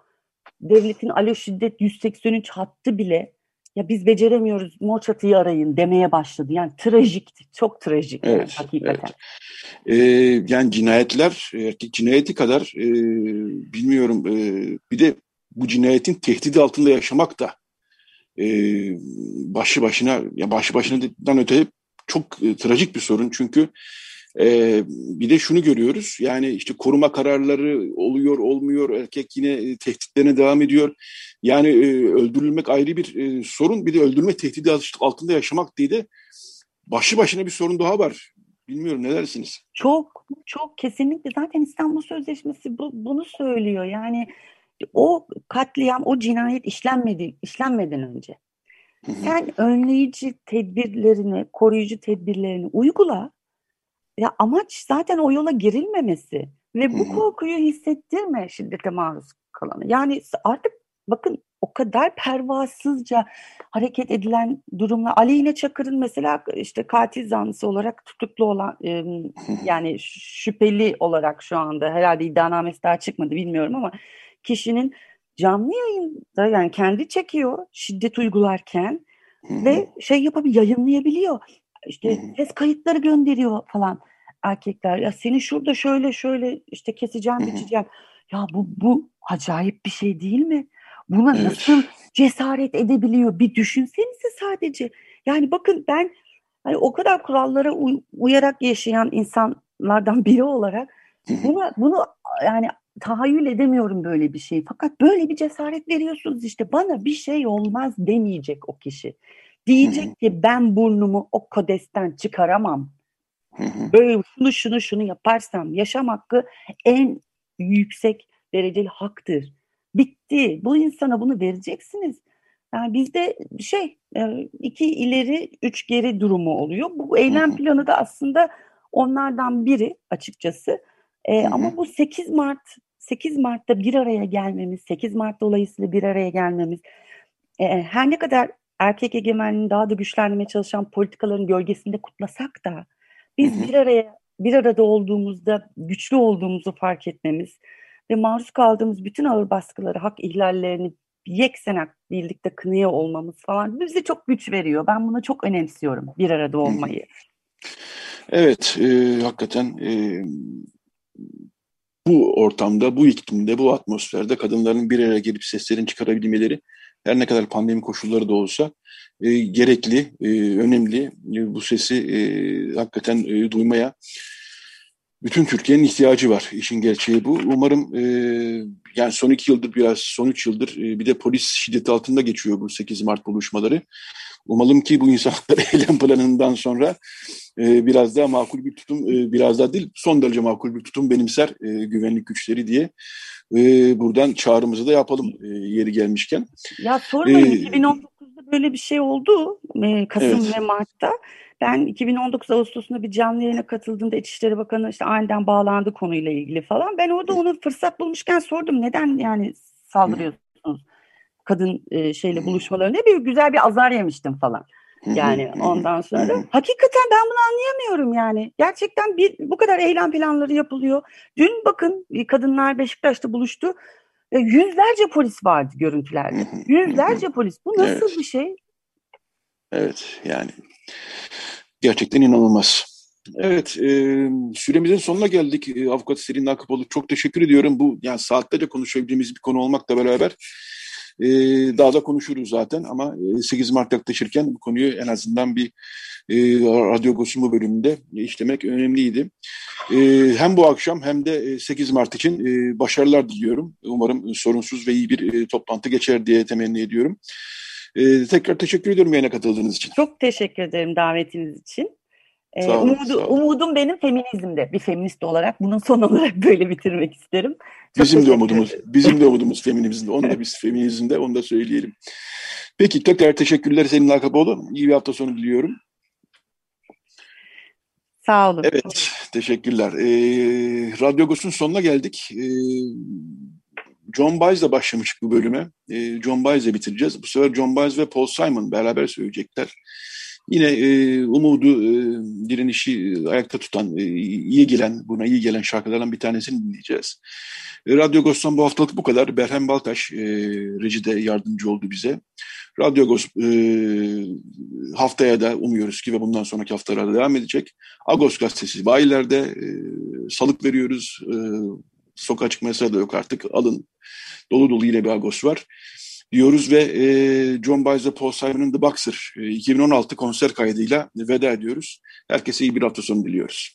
Devletin alo şiddet 183 hattı bile ya biz beceremiyoruz mor çatıyı arayın demeye başladı. Yani trajikti, çok trajik evet, yani, hakikaten. Evet. Ee, yani cinayetler, erkek cinayeti kadar e, bilmiyorum e, bir de bu cinayetin tehdidi altında yaşamak da e, başı başına, ya başı başından öte çok e, trajik bir sorun. Çünkü ee, bir de şunu görüyoruz yani işte koruma kararları oluyor olmuyor erkek yine tehditlerine devam ediyor. Yani e, öldürülmek ayrı bir e, sorun bir de öldürme tehdidi altında yaşamak diye de başı başına bir sorun daha var. Bilmiyorum ne dersiniz? Çok çok kesinlikle zaten İstanbul Sözleşmesi bu, bunu söylüyor. Yani o katliam, o cinayet işlenmedi, işlenmeden önce. Sen önleyici tedbirlerini, koruyucu tedbirlerini uygula. Ya amaç zaten o yola girilmemesi ve bu korkuyu hissettirme şiddete maruz kalanı. Yani artık bakın o kadar pervasızca hareket edilen durumlar. Aleyhine Çakır'ın mesela işte katil zanlısı olarak tutuklu olan e, yani şüpheli olarak şu anda herhalde iddianamesi daha çıkmadı bilmiyorum ama kişinin canlı yayında yani kendi çekiyor şiddet uygularken ve şey yapabiliyor yayınlayabiliyor. İşte ses kayıtları gönderiyor falan erkekler. Ya seni şurada şöyle şöyle işte keseceğim biçeceğim. Ya bu bu acayip bir şey değil mi? Buna evet. nasıl cesaret edebiliyor? Bir düşünsenize sadece. Yani bakın ben hani o kadar kurallara uy- uyarak yaşayan insanlardan biri olarak buna bunu yani tahayyül edemiyorum böyle bir şey. Fakat böyle bir cesaret veriyorsunuz işte bana bir şey olmaz demeyecek o kişi. Diyecek ki ben burnumu o kodesten çıkaramam. Böyle şunu şunu şunu yaparsam yaşam hakkı en yüksek dereceli haktır. Bitti. Bu insana bunu vereceksiniz. Yani bizde şey e, iki ileri üç geri durumu oluyor. Bu eylem planı da aslında onlardan biri açıkçası. E, ama bu 8 Mart 8 Mart'ta bir araya gelmemiz, 8 Mart dolayısıyla bir araya gelmemiz e, her ne kadar erkek egemenliğini daha da güçlendirmeye çalışan politikaların gölgesinde kutlasak da biz bir araya bir arada olduğumuzda güçlü olduğumuzu fark etmemiz ve maruz kaldığımız bütün ağır baskıları, hak ihlallerini yeksenak birlikte kınıyor olmamız falan bize çok güç veriyor. Ben buna çok önemsiyorum bir arada olmayı. Evet, e, hakikaten e, bu ortamda, bu iklimde, bu atmosferde kadınların bir araya gelip seslerini çıkarabilmeleri her ne kadar pandemi koşulları da olsa e, gerekli, e, önemli. E, bu sesi e, hakikaten e, duymaya bütün Türkiye'nin ihtiyacı var. İşin gerçeği bu. Umarım e, yani son iki yıldır biraz, son üç yıldır e, bir de polis şiddeti altında geçiyor bu 8 Mart buluşmaları. Umalım ki bu insan hakları eylem planından sonra e, biraz daha makul bir tutum, e, biraz daha değil son derece makul bir tutum benimser e, güvenlik güçleri diye e, buradan çağrımızı da yapalım e, yeri gelmişken. Ya sormayın ee, 2019'da böyle bir şey oldu e, Kasım evet. ve Mart'ta. Ben 2019 Ağustos'unda bir canlı yayına katıldığımda İçişleri Bakanı işte aniden bağlandı konuyla ilgili falan. Ben orada onu fırsat bulmuşken sordum neden yani saldırıyorsunuz kadın e, şeyle buluşmalarına bir güzel bir azar yemiştim falan. Yani ondan sonra hakikaten ben bunu anlayamıyorum yani. Gerçekten bir bu kadar eylem planları yapılıyor. Dün bakın kadınlar Beşiktaş'ta buluştu. E, yüzlerce polis vardı görüntülerde. Yüzlerce polis. Bu nasıl evet. bir şey? Evet yani gerçekten inanılmaz. Evet, e, süremizin sonuna geldik. E, Avukat Selin Akıpoğlu çok teşekkür ediyorum. Bu yani saatlerce konuşabildiğimiz bir konu olmakla beraber e, daha da konuşuruz zaten ama 8 Mart yaklaşırken bu konuyu en azından bir e, Radyo Gosumu bölümünde işlemek önemliydi. E, hem bu akşam hem de 8 Mart için e, başarılar diliyorum. Umarım sorunsuz ve iyi bir e, toplantı geçer diye temenni ediyorum. E, tekrar teşekkür ediyorum yayına katıldığınız için. Çok teşekkür ederim davetiniz için. Ee, olun, umudu. Umudum benim feminizmde. Bir feminist olarak bunun son olarak böyle bitirmek isterim. Çok bizim de umudumuz, bizim de umudumuz feminizmde. Onu da biz feminizmde, onu da söyleyelim. Peki tekrar teşekkürler Selin Akapoğlu. İyi bir hafta sonu diliyorum. Sağ olun. Evet, teşekkürler. Ee, Radyo Gos'un sonuna geldik. Ee, John Baez'le başlamıştık bu bölüme. Ee, John Baez'le bitireceğiz. Bu sefer John Baez ve Paul Simon beraber söyleyecekler. Yine e, umudu, e, direnişi e, ayakta tutan, e, iyi gelen, buna iyi gelen şarkılardan bir tanesini dinleyeceğiz. E, Radyo Ghost'tan bu haftalık bu kadar. Berhem Baltaş e, rejide yardımcı oldu bize. Radyo Ghost e, haftaya da umuyoruz ki ve bundan sonraki haftalarda devam edecek. Agos gazetesi bayilerde e, salık veriyoruz. E, sokağa çıkma da yok artık. Alın. Dolu dolu yine bir Agos var diyoruz ve e, John Baez ve Paul Simon'ın The Boxer e, 2016 konser kaydıyla veda ediyoruz. Herkese iyi bir hafta sonu diliyoruz.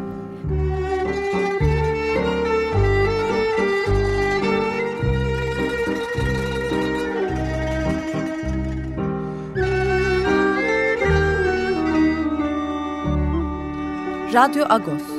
Radyo Agos